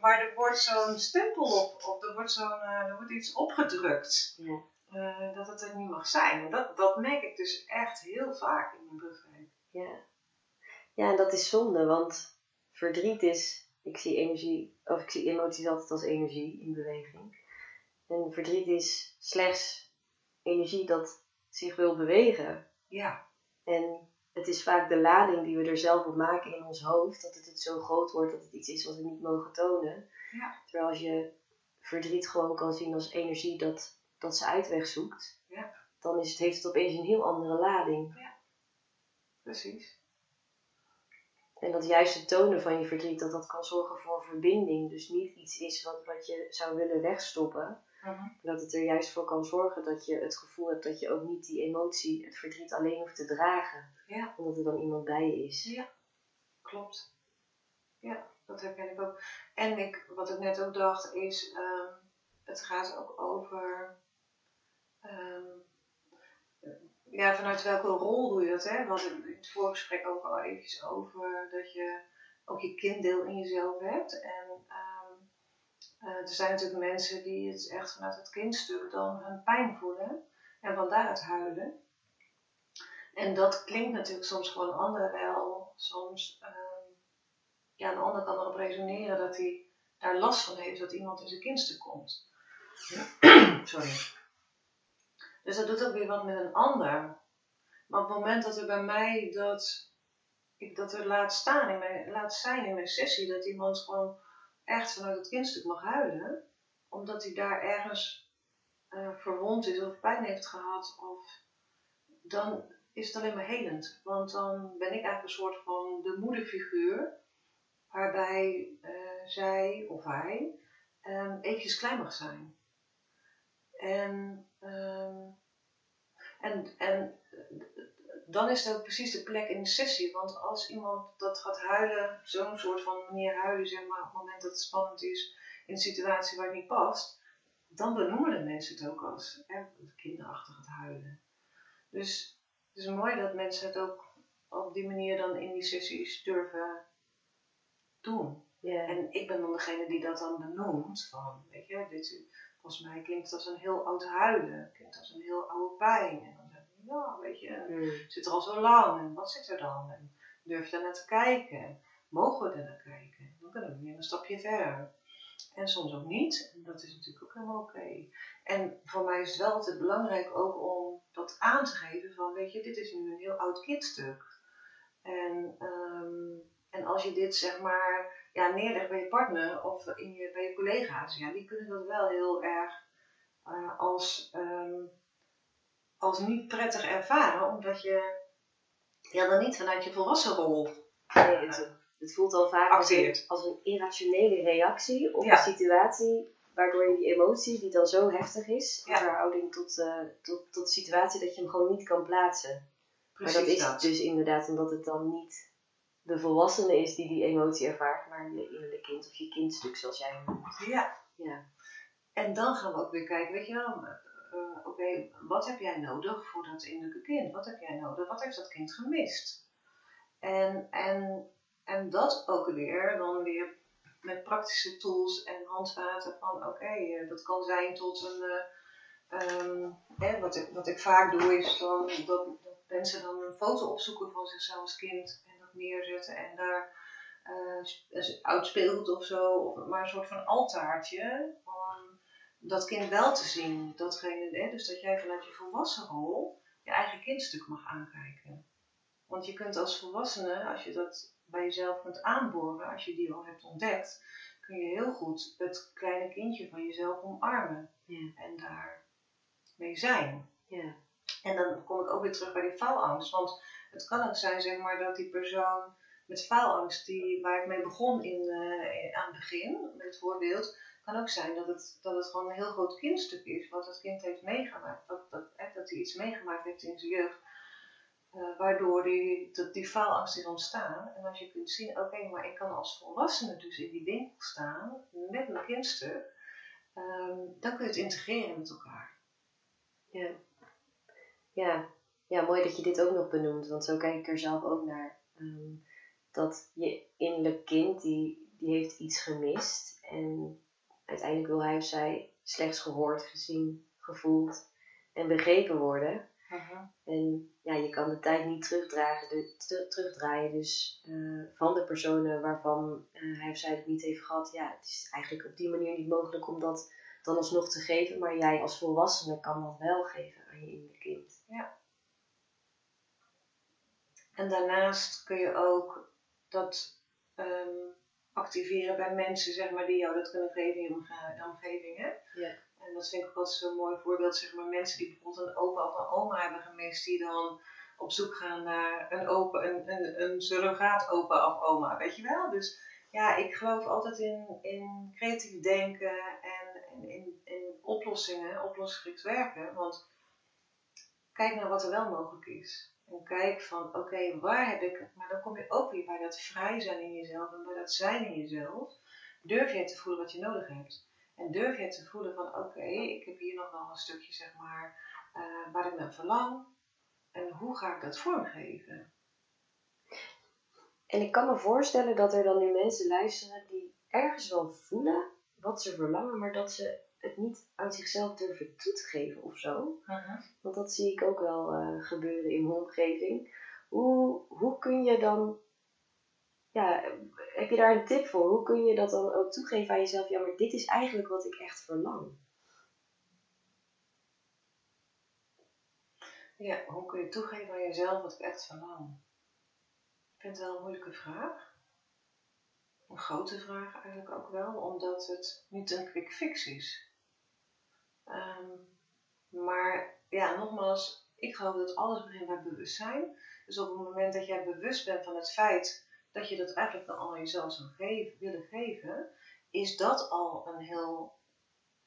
maar er wordt zo'n stempel op, of er wordt, zo'n, er wordt iets opgedrukt. Ja. dat het er niet mag zijn. En dat, dat merk ik dus echt heel vaak in mijn begeleiding. Ja. Ja, en dat is zonde, want verdriet is, ik zie energie, of ik zie emoties altijd als energie in beweging. En verdriet is slechts energie dat zich wil bewegen. Ja. En het is vaak de lading die we er zelf op maken in ons hoofd, dat het, het zo groot wordt dat het iets is wat we niet mogen tonen. Ja. Terwijl als je verdriet gewoon kan zien als energie dat, dat ze uitweg zoekt, ja. dan is het, heeft het opeens een heel andere lading. Ja, precies. En dat juist het tonen van je verdriet, dat dat kan zorgen voor verbinding. Dus niet iets is wat, wat je zou willen wegstoppen. Mhm. Dat het er juist voor kan zorgen dat je het gevoel hebt dat je ook niet die emotie, het verdriet alleen hoeft te dragen. Ja. Omdat er dan iemand bij je is. Ja, klopt. Ja, dat herken ik ook. En ik, wat ik net ook dacht is, ehm, het gaat ook over ehm, ja, vanuit welke rol doe je dat? Hè? We hadden in het voorgesprek ook al eventjes over dat je ook je kinddeel in jezelf hebt. En uh, er zijn natuurlijk mensen die het echt vanuit het kindstuk dan hun pijn voelen en van daaruit huilen. En dat klinkt natuurlijk soms voor een ander wel. Soms, um, ja, een ander kan erop resoneren dat hij daar last van heeft dat iemand in zijn kindstuk komt. (clears throat) Sorry. Dus dat doet ook weer wat met een ander. Maar op het moment dat er bij mij dat, ik dat er laat staan, in mijn, laat zijn in mijn sessie, dat iemand gewoon echt vanuit het kindstuk mag huilen, omdat hij daar ergens uh, verwond is of pijn heeft gehad, of, dan is het alleen maar helend. Want dan ben ik eigenlijk een soort van de moederfiguur, waarbij uh, zij of hij um, eventjes klein mag zijn. En, um, en, en dan is dat precies de plek in de sessie. Want als iemand dat gaat huilen, zo'n soort van manier huilen, zeg maar, op het moment dat het spannend is, in een situatie waar het niet past, dan benoemen de mensen het ook als hè, kinderachtig het huilen. Dus het is mooi dat mensen het ook op die manier dan in die sessies durven doen. Yeah. En ik ben dan degene die dat dan benoemt. Van, weet je, dit, volgens mij klinkt het als een heel oud huilen. Klinkt als een heel oude pijn. Ja, weet je, Mm. zit er al zo lang. En wat zit er dan? En durf je daar naar te kijken? Mogen we er naar kijken? Dan kunnen we weer een stapje verder. En soms ook niet. En dat is natuurlijk ook helemaal oké. En voor mij is het wel altijd belangrijk ook om dat aan te geven van, weet je, dit is nu een heel oud kindstuk. En, ehm, en als je dit zeg maar ja, neerlegt bij je partner of in je, bij je collega's, ja, die kunnen dat wel heel erg uh, als, um, als niet prettig ervaren, omdat je ja, dan niet vanuit je volwassen rol nee, het, het, voelt al vaak als een, als een irrationele reactie op een situatie waardoor je die emotie, die dan zo heftig is, in verhouding tot, uh, tot, tot de situatie, dat je hem gewoon niet kan plaatsen. Precies maar dat is dat. dus inderdaad omdat het dan niet de volwassene is die die emotie ervaart, maar je innerlijke kind of je kindstuk, zoals jij hem noemt. Ja. ja. En dan gaan we ook weer kijken, weet je wel, uh, oké, wat heb jij nodig voor dat innerlijke kind? Wat heb jij nodig? Wat heeft dat kind gemist? En, en, en dat ook weer, dan weer met praktische tools en handvaten van oké, eh, dat kan zijn tot een. Uh, wat, ik, wat ik vaak doe is dan, dat, mensen dan een foto opzoeken van zichzelf als kind en dat neerzetten en daar uh, oud speelgoed of zo, maar een soort van altaartje dat kind wel te zien. Datgene, hè, dus dat jij vanuit je volwassen rol je eigen kindstuk mag aankijken. Want je kunt als volwassene, als je dat bij jezelf kunt aanboren, als je die al hebt ontdekt, kun je heel goed het kleine kindje van jezelf omarmen. Ja. En daar mee zijn. Ja. En dan kom ik ook weer terug bij die faalangst. Want het kan ook zijn, zeg maar, dat die persoon met faalangst, die, waar ik mee begon in, uh, aan het begin, met het voorbeeld, kan ook zijn dat het, dat het gewoon een heel groot kindstuk is, wat het kind heeft meegemaakt. Dat, dat, dat hij iets meegemaakt heeft in zijn jeugd, uh, waardoor die, dat die faalangst is ontstaan. En als je kunt zien, oké, maar ik kan als volwassene dus in die winkel staan met mijn kindstuk, um, dan kun je het integreren met elkaar. Ja. Ja. ja, mooi dat je dit ook nog benoemt, want zo kijk ik er zelf ook naar. Um, dat je innerlijk kind, die, die heeft iets gemist en uiteindelijk wil hij of zij slechts gehoord, gezien, gevoeld en begrepen worden. En ja, je kan de tijd niet terugdragen, de, terugdraaien. Dus uh, van de personen waarvan uh, hij of zij het niet heeft gehad, ja, het is eigenlijk op die manier niet mogelijk om dat dan alsnog te geven. Maar jij als volwassene kan dat wel geven aan je kind. Ja. En daarnaast kun je ook dat um, activeren bij mensen, zeg maar, die jou dat kunnen geven in je omgeving. Hè? Ja. En dat vind ik ook altijd zo'n mooi voorbeeld, zeg maar, mensen die bijvoorbeeld een opa of een oma hebben gemist, die dan op zoek gaan naar een, opa, een, een, een surrogaat opa of oma, weet je wel? Dus ja, ik geloof altijd in, in creatief denken en, en in, in oplossingen, oplossingsgericht werken, want kijk naar wat er wel mogelijk is. En kijk van, oké, waar heb ik, maar dan kom je ook weer bij dat vrij zijn in jezelf en bij dat zijn in jezelf. Durf jij te voelen wat je nodig hebt. En durf je te voelen van oké, ik heb hier nog wel een stukje zeg maar uh, waar ik naar verlang. En hoe ga ik dat vormgeven? En ik kan me voorstellen dat er dan nu mensen luisteren die ergens wel voelen wat ze verlangen, maar dat ze het niet aan zichzelf durven toe te geven of zo. Uh-huh. Want dat zie ik ook wel uh, gebeuren in mijn omgeving. Hoe, hoe kun je dan ja, heb je daar een tip voor? Hoe kun je dat dan ook toegeven aan jezelf? Ja, maar dit is eigenlijk wat ik echt verlang. Ja, hoe kun je toegeven aan jezelf wat ik echt verlang? Ik vind het wel een moeilijke vraag. Een grote vraag eigenlijk ook wel, omdat het niet een quick fix is. Ehm, maar ja, nogmaals, ik geloof dat alles begint bij bewustzijn. Dus op het moment dat jij bewust bent van het feit dat je dat eigenlijk dan al jezelf zou geven, willen geven, is dat al een heel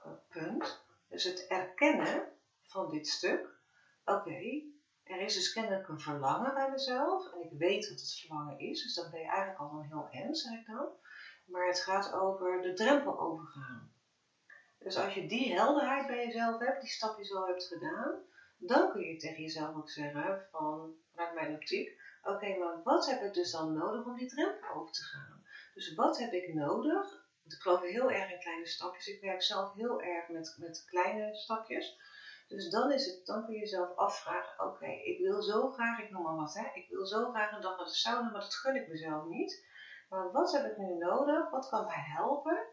uh, punt. Dus het erkennen van dit stuk. Oké, er is dus kennelijk een verlangen bij mezelf en ik weet wat het verlangen is, dus dan ben je eigenlijk al een heel eind, zeg ik dan. Maar het gaat over de drempel overgaan. Dus als je die helderheid bij jezelf hebt, die stapjes al hebt gedaan, dan kun je tegen jezelf ook zeggen van, vanuit mijn optiek, oké, maar wat heb ik dus dan nodig om die drempel over te gaan? Dus wat heb ik nodig? Want ik geloof heel erg in kleine stapjes. Ik werk zelf heel erg met, met kleine stapjes. Dus dan, is het, dan kun je jezelf afvragen, oké, ik wil zo graag, ik noem maar wat, hè, ik wil zo graag een dag naar de sauna, maar dat gun ik mezelf niet. Maar wat heb ik nu nodig? Wat kan mij helpen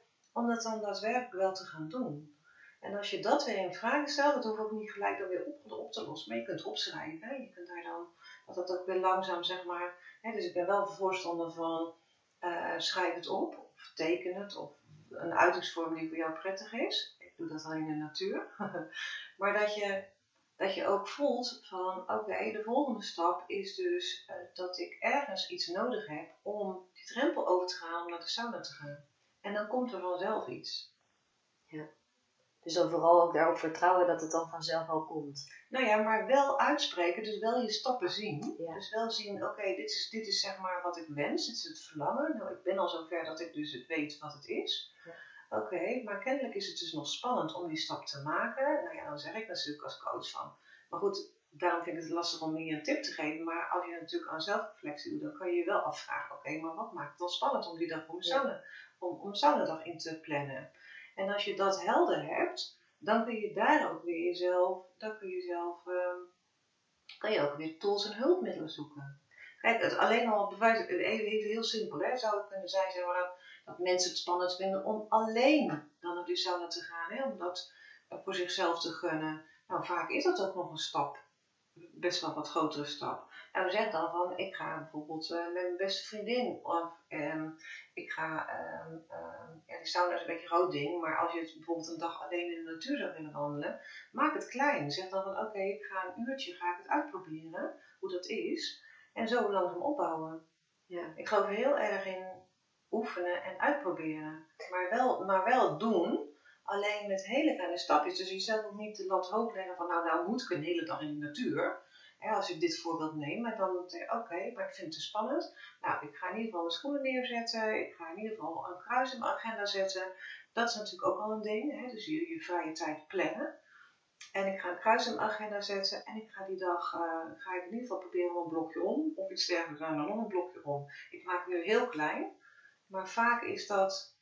om dat dan daadwerkelijk wel te gaan doen. En als je dat weer in vraag stelt, dat hoeft ook niet gelijk dan weer op, op te lossen, maar je kunt opschrijven. Je kunt daar dan, dat dat ook weer langzaam zeg maar, hè? dus ik ben wel voorstander van uh, schrijf het op, of teken het, of een uitingsvorm die voor jou prettig is. Ik doe dat alleen in de natuur. (laughs) maar dat je, dat je ook voelt van oké, de volgende stap is dus uh, dat ik ergens iets nodig heb om die drempel over te gaan om naar de sauna te gaan. En dan komt er vanzelf iets. Ja. Dus dan vooral ook daarop vertrouwen dat het dan vanzelf al komt. Nou ja, maar wel uitspreken, dus wel je stappen zien. Ja. Dus wel zien, oké, dit, is, dit is zeg maar wat ik wens, dit is het verlangen. Nou, ik ben al zover dat ik dus het weet wat het is. Ja. Oké, maar kennelijk is het dus nog spannend om die stap te maken. Nou ja, dan zeg ik natuurlijk als coach van. Maar goed, daarom vind ik het lastig om meer een tip te geven. Maar als je natuurlijk aan zelfreflectie doet, dan kan je je wel afvragen: oké, maar wat maakt het dan spannend om die dag om sauna, om, om saunadag in te plannen? En als je dat helder hebt, dan kun je daar ook weer jezelf, dan kun je zelf, um, kan je ook weer tools en hulpmiddelen zoeken. Kijk, het alleen al even, even heel simpel, hè, zou het kunnen zijn dat, mensen het spannend vinden om alleen dan naar die sauna te gaan, hè, om dat voor zichzelf te gunnen. Nou, vaak is dat ook nog een stap, best wel wat grotere stap. Nou, zeg dan van, ik ga bijvoorbeeld uh, met mijn beste vriendin of um, ik ga, um, um, ja die sauna is een beetje een groot ding, maar als je het bijvoorbeeld een dag alleen in de natuur zou willen wandelen, maak het klein. Zeg dan van, oké, ik ga een uurtje, ga ik het uitproberen, hoe dat is, en zo langzaam opbouwen. Ja. Ik geloof heel erg in oefenen en uitproberen, maar wel, maar wel doen, alleen met hele kleine stapjes. Dus je zelf ook niet de lat hoog leggen van, nou, nou moet ik een hele dag in de natuur als ik dit voorbeeld neem, dan zeg ik, oké, maar ik vind het te spannend. Nou, ik ga in ieder geval mijn schoenen neerzetten. Ik ga in ieder geval een kruis in mijn agenda zetten. Dat is natuurlijk ook al een ding. Hè? Dus je, je vrije tijd plannen. En ik ga een kruis in mijn agenda zetten. En ik ga die dag, uh, ga ik in ieder geval proberen om een blokje om. Of iets dergelijks, dan nog een blokje om. Ik maak nu heel klein. Maar vaak is dat,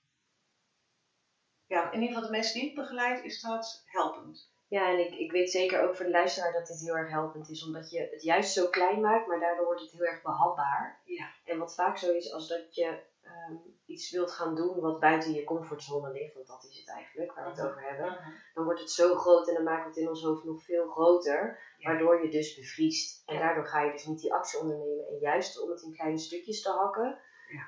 ja, in ieder geval de mensen die ik begeleid, is dat helpend. Ja, en ik, ik weet zeker ook voor de luisteraar dat dit heel erg helpend is, omdat je het juist zo klein maakt, maar daardoor wordt het heel erg behapbaar. Ja. En wat vaak zo is, als dat je um, iets wilt gaan doen wat buiten je comfortzone ligt, want dat is het eigenlijk waar we het mhm. over hebben, mhm. dan wordt het zo groot en dan maken we het in ons hoofd nog veel groter, waardoor je dus bevriest. En daardoor ga je dus niet die actie ondernemen. En juist om het in kleine stukjes te hakken,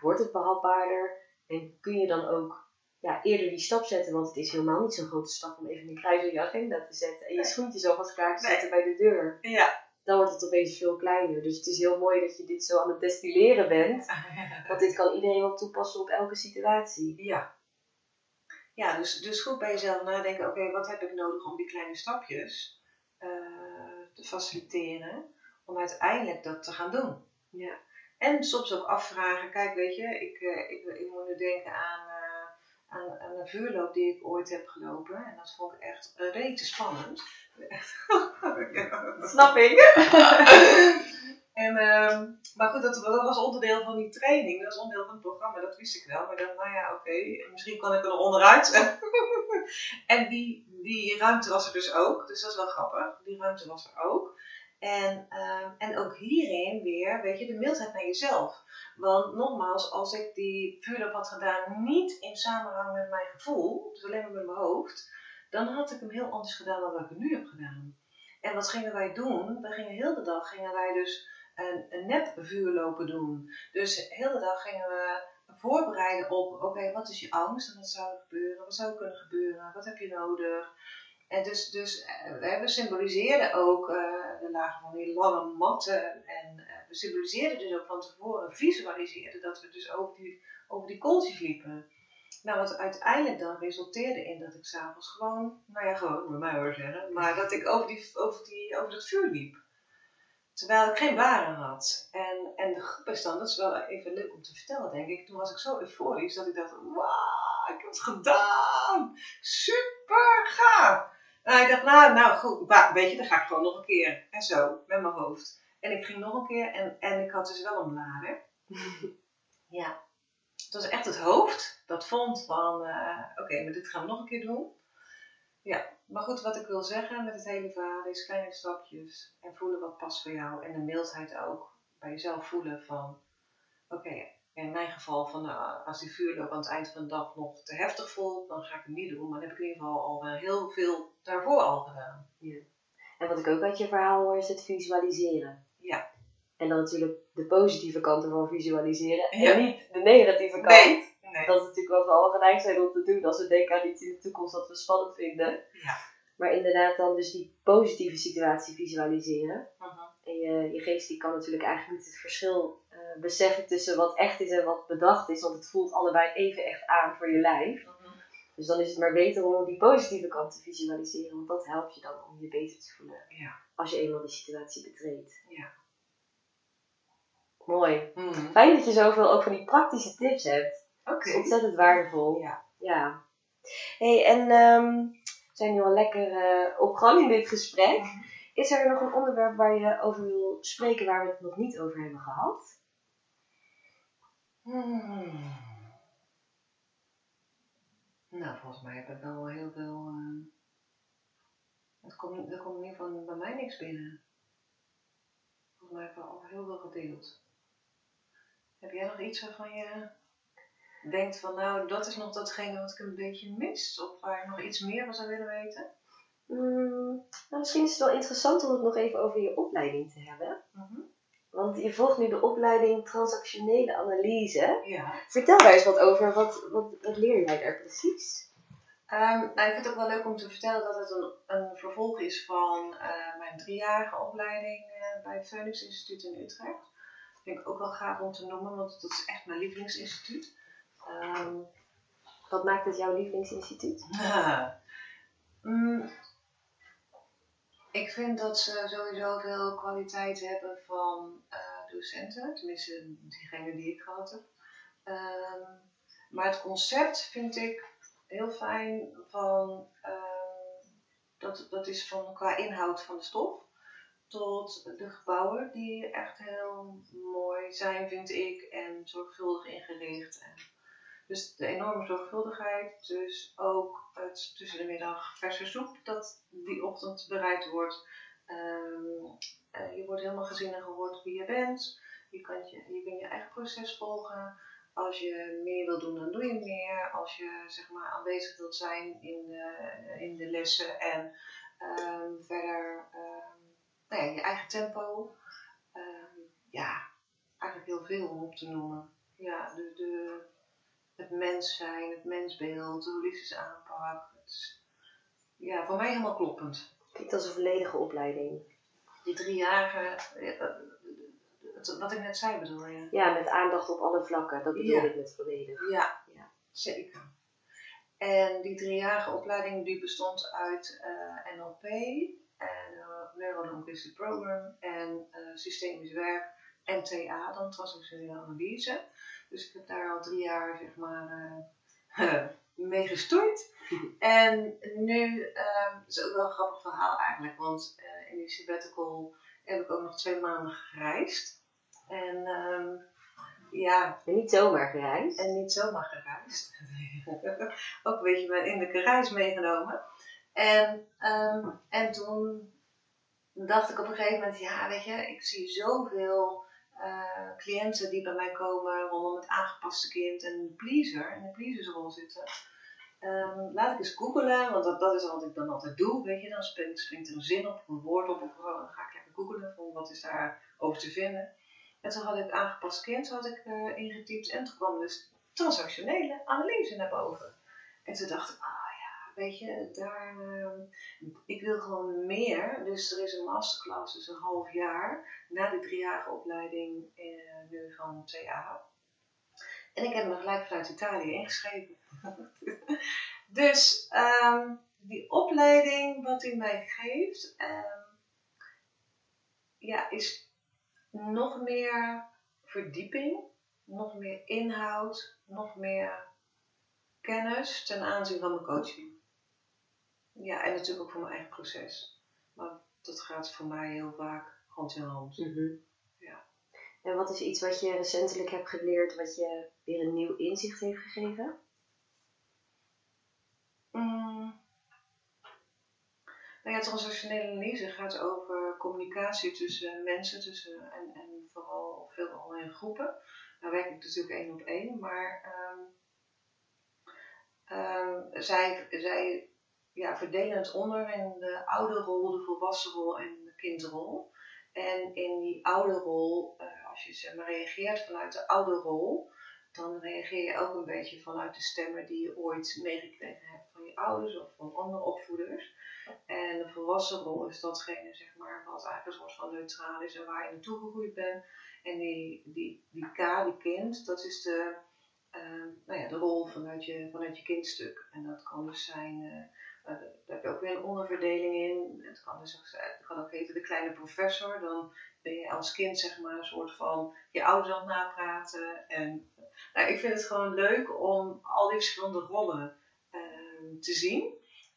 wordt het behapbaarder en kun je dan ook ja, eerder die stap zetten. Want het is helemaal niet zo'n grote stap om even een kruis in je agenda te zetten. En je schoentjes alvast klaar te zetten bij de deur. Ja. Dan wordt het opeens veel kleiner. Dus het is heel mooi dat je dit zo aan het destilleren bent. (laughs) Want dit kan iedereen wel toepassen op elke situatie. Ja. Ja, dus, dus goed bij jezelf nadenken. Oké, wat heb ik nodig om die kleine stapjes uh, te faciliteren. Om uiteindelijk dat te gaan doen. Ja. En soms ook afvragen. Kijk, weet je, ik, uh, ik, ik moet nu denken aan aan, aan, een vuurloop die ik ooit heb gelopen. En dat vond ik echt rete spannend. (laughs) Snap ik. (laughs) en, uh, maar goed, dat, dat, was onderdeel van die training. Dat was onderdeel van het programma, dat wist ik wel. Maar ik dacht, nou ja, oké, misschien kan ik er onderuit. (laughs) en die, die ruimte was er dus ook. Dus dat is wel grappig. Die ruimte was er ook. En, uh, en ook hierin weer, weet je, de mildheid naar jezelf. Want nogmaals, als ik die vuurloop had gedaan niet in samenhang met mijn gevoel, dus alleen maar met mijn hoofd, dan had ik hem heel anders gedaan dan wat ik nu heb gedaan. En wat gingen wij doen? We gingen heel de dag gingen wij dus een, een nep vuurlopen doen. Dus heel de dag gingen we voorbereiden op, oké, wat is je angst en wat zou er gebeuren? Wat zou er kunnen gebeuren? Wat heb je nodig? En dus, dus uh, we symboliseren ook uh, de lagen van die lange matten. En we symboliseerden dus ook van tevoren, visualiseerden dat we dus over die, over die kooltjes liepen. Nou, wat uiteindelijk dan resulteerde in dat ik s'avonds gewoon, nou ja, gewoon, bij mij hoor zeggen, maar dat ik over, die, over, die, over dat vuur liep. Terwijl ik geen blaren had. En, en de groep is dan, dat is wel even leuk om te vertellen, denk ik. Toen was ik zo euforisch dat ik dacht: wauw, ik heb het gedaan! Super gaaf! En ik dacht, nou, nou goed, weet je, dan ga ik gewoon nog een keer. En zo, met mijn hoofd. En ik ging nog een keer en, en ik had dus wel een blader. (laughs) ja. Het was echt het hoofd dat vond van, uh, oké, maar dit gaan we nog een keer doen. Ja, maar goed, wat ik wil zeggen met het hele verhaal is kleine stapjes en voelen wat past voor jou. En de mildheid ook bij jezelf voelen van, oké, in mijn geval, van, uh, als die vuurloop aan het eind van de dag nog te heftig voelt, dan ga ik het niet doen. Maar dan heb ik in ieder geval al heel veel daarvoor al gedaan. Ja. En wat ik ook uit je verhaal hoor, is het visualiseren. En dan natuurlijk de positieve kant ervan visualiseren. Ja. En niet de negatieve kant. Nee. Nee. Dat is natuurlijk wat we al geneigd zijn om te doen als we denken aan iets in de toekomst dat we spannend vinden. Ja. Maar inderdaad dan dus die positieve situatie visualiseren. Mhm. En je, je geest die kan natuurlijk eigenlijk niet het verschil eh, beseffen tussen wat echt is en wat bedacht is. Want het voelt allebei even echt aan voor je lijf. Mhm. Dus dan is het maar beter om die positieve kant te visualiseren. Want dat helpt je dan om je beter te voelen. Ja. Als je eenmaal die situatie betreedt. Ja. Mooi. Mhm. Fijn dat je zoveel ook van die praktische tips hebt. Oké. Dat is ontzettend waardevol. Ja. Ja. hey, en ehm, we zijn nu al lekker eh, op gang in dit gesprek. Mhm. Is er nog een onderwerp waar je over wil spreken waar we het nog niet over hebben gehad? Hmm. Nou, volgens mij heb ik wel heel veel. het komt, er komt in ieder geval bij mij niks binnen. Volgens mij hebben we al heel veel gedeeld. Heb jij nog iets waarvan je denkt van nou, dat is nog datgene wat ik een beetje mis? Of waar je nog iets meer van zou willen weten? Hmm, nou, misschien is het wel interessant om het nog even over je opleiding te hebben. Want je volgt nu de opleiding transactionele analyse. Ja. Vertel daar eens wat over. Wat, wat, wat leer jij daar precies? Ehm, nou, ik vind het ook wel leuk om te vertellen dat het een, een vervolg is van eh, mijn driejarige opleiding eh, bij het Phoenix Instituut in Utrecht. Dat vind ik ook wel gaaf om te noemen, want dat is echt mijn lievelingsinstituut. Ehm, wat maakt het jouw lievelingsinstituut? Mm, ik vind dat ze sowieso veel kwaliteit hebben van eh, docenten, tenminste diegene die ik gehad heb. Ehm, maar het concept vind ik heel fijn van, ehm, dat, dat is van qua inhoud van de stof tot de gebouwen die echt heel mooi zijn vind ik en zorgvuldig ingericht. En dus de enorme zorgvuldigheid, dus ook het tussen de middag verse soep dat die ochtend bereid wordt. Ehm, eh, je wordt helemaal gezien en gehoord wie je bent. Je kan je, je, kan je eigen proces volgen. Als je meer wil doen, dan doe je meer. Als je zeg maar, aanwezig wilt zijn in de, in de lessen en ehm, verder ehm, nou ja, je eigen tempo. Ehm, ja, eigenlijk heel veel om op te noemen. Ja, de, de, het mens zijn, het mensbeeld, de holistische aanpak. Het ja, voor mij helemaal kloppend. Klinkt als een volledige opleiding. Die drie jaren, eh, eh, wat ik net zei bedoel je? Ja, met aandacht op alle vlakken. Dat bedoel Ja. ik met volledig. Ja, Ja. zeker. En die driejarige opleiding die bestond uit eh, NLP, en, uh, Neuro-Linguistic Program en eh, systemisch werk en TA, dan transactionele analyse. Dus ik heb daar al drie jaar zeg maar eh, (laughs) mee gestoeid. (laughs) En nu, eh, het is ook wel een grappig verhaal eigenlijk, want eh, in die sabbatical heb ik ook nog twee maanden gereisd. En ehm, ja, En niet zomaar gereisd. en niet zomaar gereisd. (laughs) ook een beetje mijn innerlijke reis meegenomen. En, ehm, en toen dacht ik op een gegeven moment, ja weet je, ik zie zoveel eh, cliënten die bij mij komen rondom het aangepaste kind en de pleaser, in de pleasersrol zitten. Ehm, laat ik eens googelen, want dat, dat is wat ik dan altijd doe, weet je. Dan springt, er een zin op, een woord op, of gewoon, dan ga ik lekker googelen van wat is daar over te vinden. En toen had ik aangepast kind had ik, eh, ingetypt en toen kwam dus transactionele analyse naar boven. En toen dacht ik, ah weet je, daar, ehm, ik wil gewoon meer. Dus er is een masterclass, dus een half jaar, na die driejarige opleiding eh, nu van TA. En ik heb me gelijk vanuit Italië ingeschreven. (laughs) dus ehm, die opleiding wat hij mij geeft, ehm, ja, is nog meer verdieping, nog meer inhoud, nog meer kennis ten aanzien van mijn coaching. Ja, en natuurlijk ook voor mijn eigen proces. Maar dat gaat voor mij heel vaak hand in hand. Mhm. Ja. En wat is iets wat je recentelijk hebt geleerd, wat je weer een nieuw inzicht heeft gegeven? Mm. Nou ja, transactionele analyse gaat over communicatie tussen mensen tussen, en, en vooral veel wel in groepen. Dan werk ik natuurlijk één op één, maar ehm, ehm, zij, zij ja, verdelen het onder in de oude rol, de volwassen rol en de kindrol. En in die oude rol, uh, als je zeg maar, reageert vanuit de oude rol, dan reageer je ook een beetje vanuit de stemmen die je ooit meegekregen hebt van je ouders of van andere opvoeders. En de volwassen rol is datgene, zeg maar, wat eigenlijk een soort van neutraal is en waar je naartoe gegroeid bent. En die, die, die K, die kind, dat is de, uh, nou ja, de rol vanuit je, vanuit je kindstuk. En dat kan dus zijn, uh, daar heb je ook weer een onderverdeling in. Het kan dus ook, heten de kleine professor. Dan ben je als kind, zeg maar, een soort van je ouders aan het napraten. En nou, ik vind het gewoon leuk om al die verschillende rollen uh, te zien.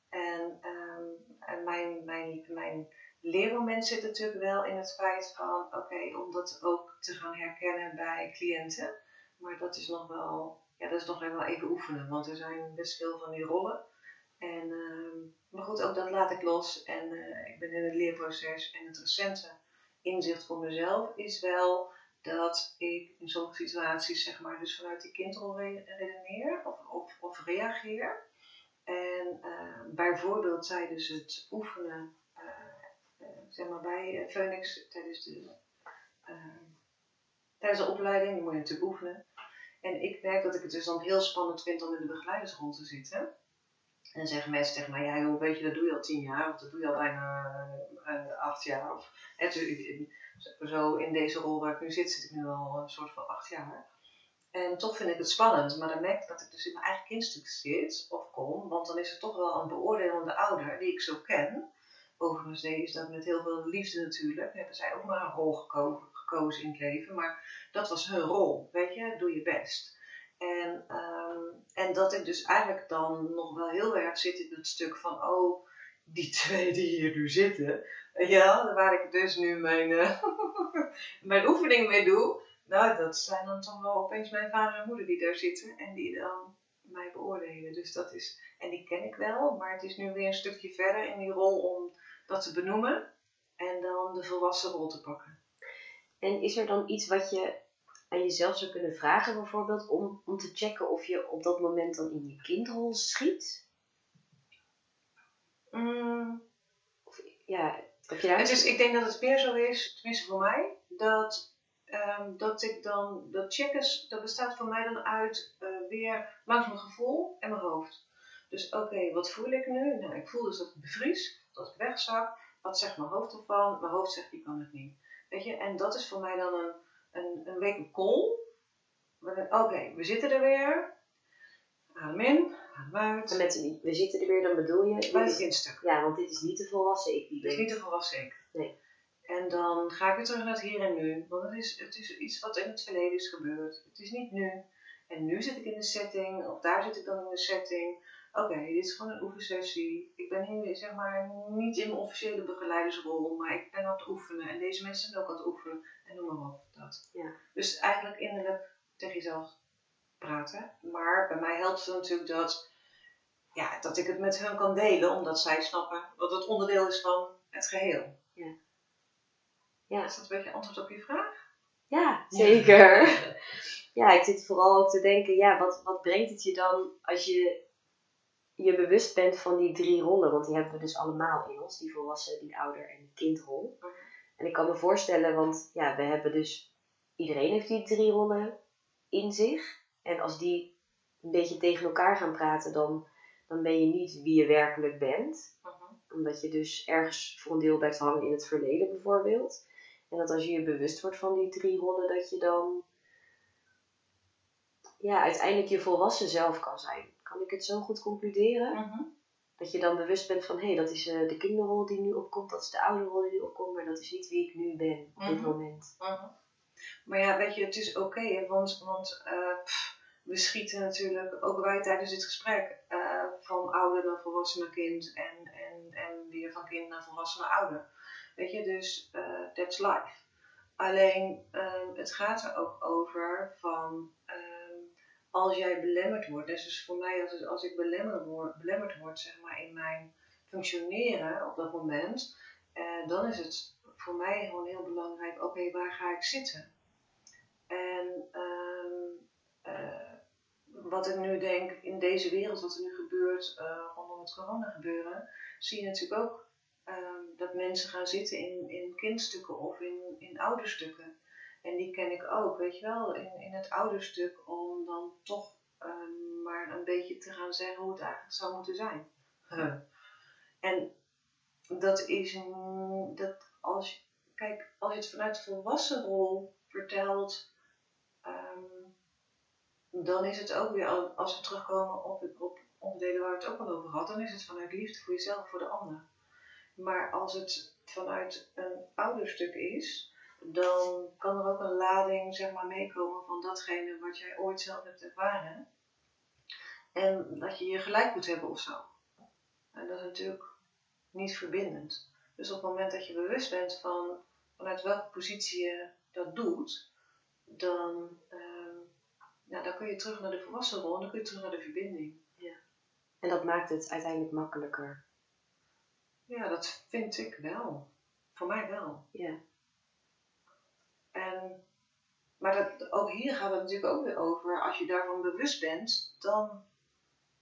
En, um, en mijn, mijn, mijn leermoment zit natuurlijk wel in het feit van, oké, om dat ook te gaan herkennen bij cliënten. Maar dat is nog wel, ja, dat is nog wel even oefenen, want er zijn best veel van die rollen. En, uh, maar goed, ook dat laat ik los en uh, ik ben in het leerproces. En het recente inzicht voor mezelf is wel dat ik in sommige situaties, zeg maar, dus vanuit die kindrol redeneer of, of, of reageer. En uh, bijvoorbeeld tijdens het oefenen, uh, uh, zeg maar bij Phoenix, tijdens de, tijdens de opleiding, moet je natuurlijk oefenen. En ik merk dat ik het dus dan heel spannend vind om in de begeleidersrol te zitten. En zeggen mensen tegen mij, ja joh, weet je, dat doe je al tien jaar, of dat doe je al bijna acht jaar. Of, hè, zo in deze rol waar ik nu zit, zit ik nu al een soort van acht jaar. En toch vind ik het spannend, maar dan merk ik dat ik dus in mijn eigen kindstuk zit of kom, want dan is er toch wel een beoordelende ouder die ik zo ken. Overigens is dat met heel veel liefde natuurlijk. Hebben zij ook maar een rol geko gekozen in het leven, maar dat was hun rol, weet je, doe je best. En, um, en dat ik dus eigenlijk dan nog wel heel erg zit in het stuk van, oh, die twee die hier nu zitten, ja, waar ik dus nu mijn, uh, (laughs) mijn oefening mee doe, nou, dat zijn dan toch wel opeens mijn vader en moeder die daar zitten en die dan mij beoordelen. Dus dat is, en die ken ik wel, maar het is nu weer een stukje verder in die rol om dat te benoemen en dan de volwassen rol te pakken. En is er dan iets wat je aan jezelf zou kunnen vragen, bijvoorbeeld, om, om te checken of je op dat moment dan in je kindrol schiet? Mm. Of, ja, heb je daar... Het is, ik denk dat het meer zo is, tenminste voor mij, dat um, dat ik dan, dat checken, dat bestaat voor mij dan uit uh, weer langs mijn gevoel en mijn hoofd. Dus oké, okay, wat voel ik nu? Nou, ik voel dus dat ik bevries, dat ik wegzak. Wat zegt mijn hoofd ervan? Mijn hoofd zegt, die kan het niet. Weet je, en dat is voor mij dan een, een, een wake-up call. Oké, okay, we zitten er weer. Adem in, adem uit. En met we zitten er weer, dan bedoel je... Bij het. Ja, want dit is niet de volwassen ik die Dit is niet de volwassen ik. Nee. En dan ga ik weer terug naar het hier en nu. Want het is, het is iets wat in het verleden is gebeurd. Het is niet nu. En nu zit ik in de setting, of daar zit ik dan in de setting. Oké, dit is gewoon een oefensessie. Ik ben hier, zeg maar, niet in mijn officiële begeleidersrol, maar ik ben aan het oefenen. En deze mensen zijn ook aan het oefenen. En noem maar op. Dat. Ja. Dus eigenlijk innerlijk tegen jezelf praten. Maar bij mij helpt het natuurlijk dat, ja, dat ik het met hun kan delen, omdat zij snappen wat het onderdeel is van het geheel. Ja. Ja. Is dat een beetje antwoord op je vraag? Ja, zeker. Ja, ik zit vooral ook te denken, ja, wat, wat brengt het je dan als je je bewust bent van die drie rollen? Want die hebben we dus allemaal in ons, die volwassen, die ouder en die kindrol. En ik kan me voorstellen, want ja, we hebben dus, iedereen heeft die drie rollen in zich. En als die een beetje tegen elkaar gaan praten, dan, dan ben je niet wie je werkelijk bent. Mhm. Omdat je dus ergens voor een deel blijft hangen in het verleden bijvoorbeeld. En dat als je je bewust wordt van die drie rollen, dat je dan ja, uiteindelijk je volwassen zelf kan zijn. Kan ik het zo goed concluderen? Mhm. Dat je dan bewust bent van hé, hey, dat is uh, de kinderrol die nu opkomt, dat is de oude rol die nu opkomt, maar dat is niet wie ik nu ben op dit Mhm. moment. Mhm. Maar ja, weet je, het is oké, want, want eh, pff, we schieten natuurlijk, ook wij tijdens dit gesprek, eh, van ouder naar volwassen naar kind en, en, en weer van kind naar volwassen naar ouder. Weet je, dus eh, that's life. Alleen, ehm, het gaat er ook over van, als jij belemmerd wordt, dus voor mij, als, als ik belemmerd word, belemmerd word zeg maar, in mijn functioneren op dat moment, eh, dan is het voor mij gewoon heel belangrijk, oké, waar ga ik zitten? En ehm, eh, wat ik nu denk in deze wereld, wat er nu gebeurt uh, rondom het corona gebeuren, zie je natuurlijk ook ehm, dat mensen gaan zitten in, in kindstukken of in, in ouderstukken. En die ken ik ook, weet je wel, in, in het ouderstuk om dan toch um, maar een beetje te gaan zeggen hoe het eigenlijk zou moeten zijn. En dat is, dat als, kijk, als je het vanuit de volwassen rol vertelt, um, dan is het ook weer, als we terugkomen op, op onderdelen waar we het ook al over hadden, dan is het vanuit liefde voor jezelf, voor de ander. Maar als het vanuit een ouderstuk is, dan kan er ook een lading zeg maar, meekomen van datgene wat jij ooit zelf hebt ervaren. En dat je je gelijk moet hebben of zo. En dat is natuurlijk niet verbindend. Dus op het moment dat je bewust bent van vanuit welke positie je dat doet, dan, uh, ja, dan kun je terug naar de volwassen rol en dan kun je terug naar de verbinding. Ja. En dat maakt het uiteindelijk makkelijker. Ja, dat vind ik wel. Voor mij wel. Ja. En, maar dat, ook hier gaat het natuurlijk ook weer over. Als je daarvan bewust bent, dan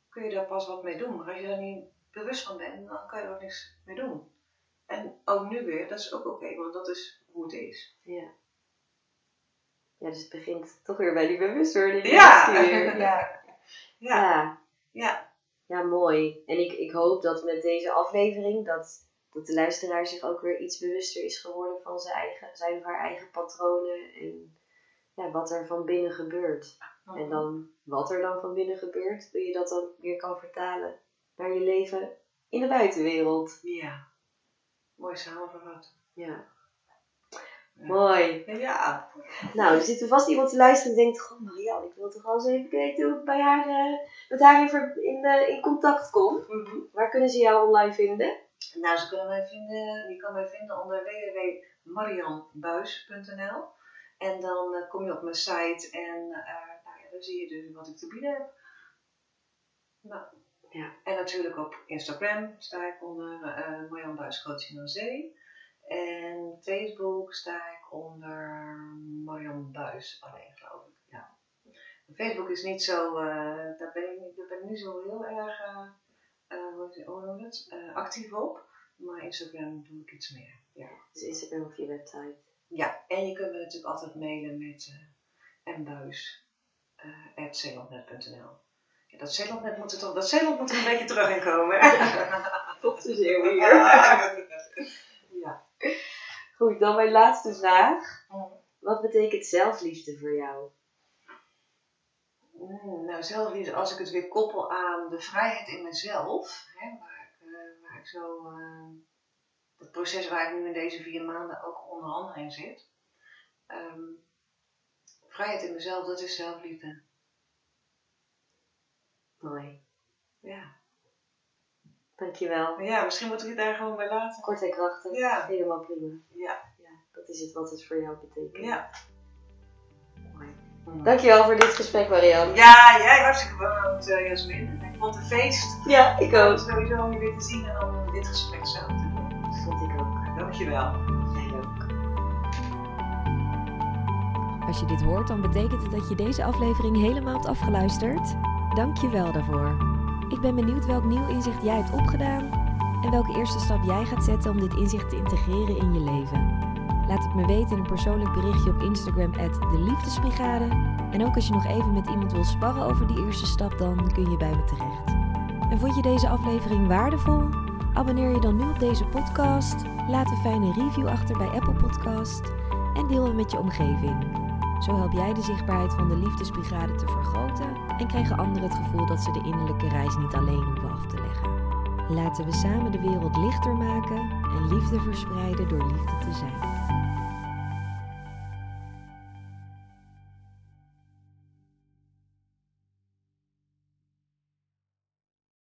kun je daar pas wat mee doen. Maar als je daar niet bewust van bent, dan kan je er ook niks mee doen. En ook nu weer, dat is ook oké, want dat is hoe het is. Ja. Ja, dus het begint toch weer bij die bewustwording. Ja. (laughs) Ja. ja. Ja. ja. Ja, mooi. En ik, ik hoop dat met deze aflevering dat, dat de luisteraar zich ook weer iets bewuster is geworden van zijn, eigen, zijn of haar eigen patronen en ja, wat er van binnen gebeurt. En Mhm. dan wat er dan van binnen gebeurt, hoe je dat dan weer kan vertalen naar je leven in de buitenwereld. Ja. Mooi samengevat. Ja. Ja. Mooi. Ja. Nou, er zit er vast iemand te luisteren en denkt, goh Marianne, ik wil toch wel eens even weten hoe ik bij haar, eh, met haar in, in, eh, in contact kom. Waar kunnen ze jou online vinden? Nou, ze kunnen mij vinden, je kan mij vinden onder www.marianbuis.nl En dan eh, kom je op mijn site en eh, nou ja, dan zie je dus wat ik te bieden heb. Nou, Ja. En natuurlijk op Instagram sta ik onder eh Marian Buis Coaching aan Zee. En Facebook sta ik onder Marian Buis alleen, geloof ik. Ja. Facebook is niet zo, daar, ben ik, daar ben ik niet zo heel erg eh, hoe het? Eh, actief op. Maar Instagram doe ik iets meer. Ja. Dus Instagram of je website. ja, en je kunt me natuurlijk altijd mailen met uh, mbuis.zeelandnet.nl ja, dat Zeelandnet moet er toch, dat Zeeland moet er een beetje terug in komen. (laughs) Tot weer. (laughs) ja. Goed, dan mijn laatste vraag. Mm. Wat betekent zelfliefde voor jou? Mm, nou, zelfliefde, als ik het weer koppel aan de vrijheid in mezelf, hè, waar, ik, eh, waar ik zo, eh, het proces waar ik nu in deze vier maanden ook onder andere in zit. Ehm, vrijheid in mezelf, dat is zelfliefde. Mooi. Ja. Dankjewel. Ja, misschien moet ik het daar gewoon bij laten. Kort en krachtig. Ja. Helemaal prima. Ja. Ja, dat is het wat het voor jou betekent. Ja. Dankjewel voor dit gesprek, Marianne. Ja, jij hartstikke bedankt, uh, Jasmin. Ik vond het een feest. Ja, ik ook. Sowieso om je weer te zien en om dit gesprek samen te doen. Dat vond ik ook. Dankjewel. Jij ook. Als je dit hoort, dan betekent het dat je deze aflevering helemaal hebt afgeluisterd. Dank je wel daarvoor. Ik ben benieuwd welk nieuw inzicht jij hebt opgedaan en welke eerste stap jij gaat zetten om dit inzicht te integreren in je leven. Laat het me weten in een persoonlijk berichtje op Instagram de Liefdesbrigade. En ook als je nog even met iemand wil sparren over die eerste stap, dan kun je bij me terecht. En vond je deze aflevering waardevol? Abonneer je dan nu op deze podcast, laat een fijne review achter bij Apple Podcast en deel hem met je omgeving. Zo help jij de zichtbaarheid van de Liefdesbrigade te vergroten en krijgen anderen het gevoel dat ze de innerlijke reis niet alleen hoeven af te leggen. Laten we samen de wereld lichter maken en liefde verspreiden door liefde te zijn.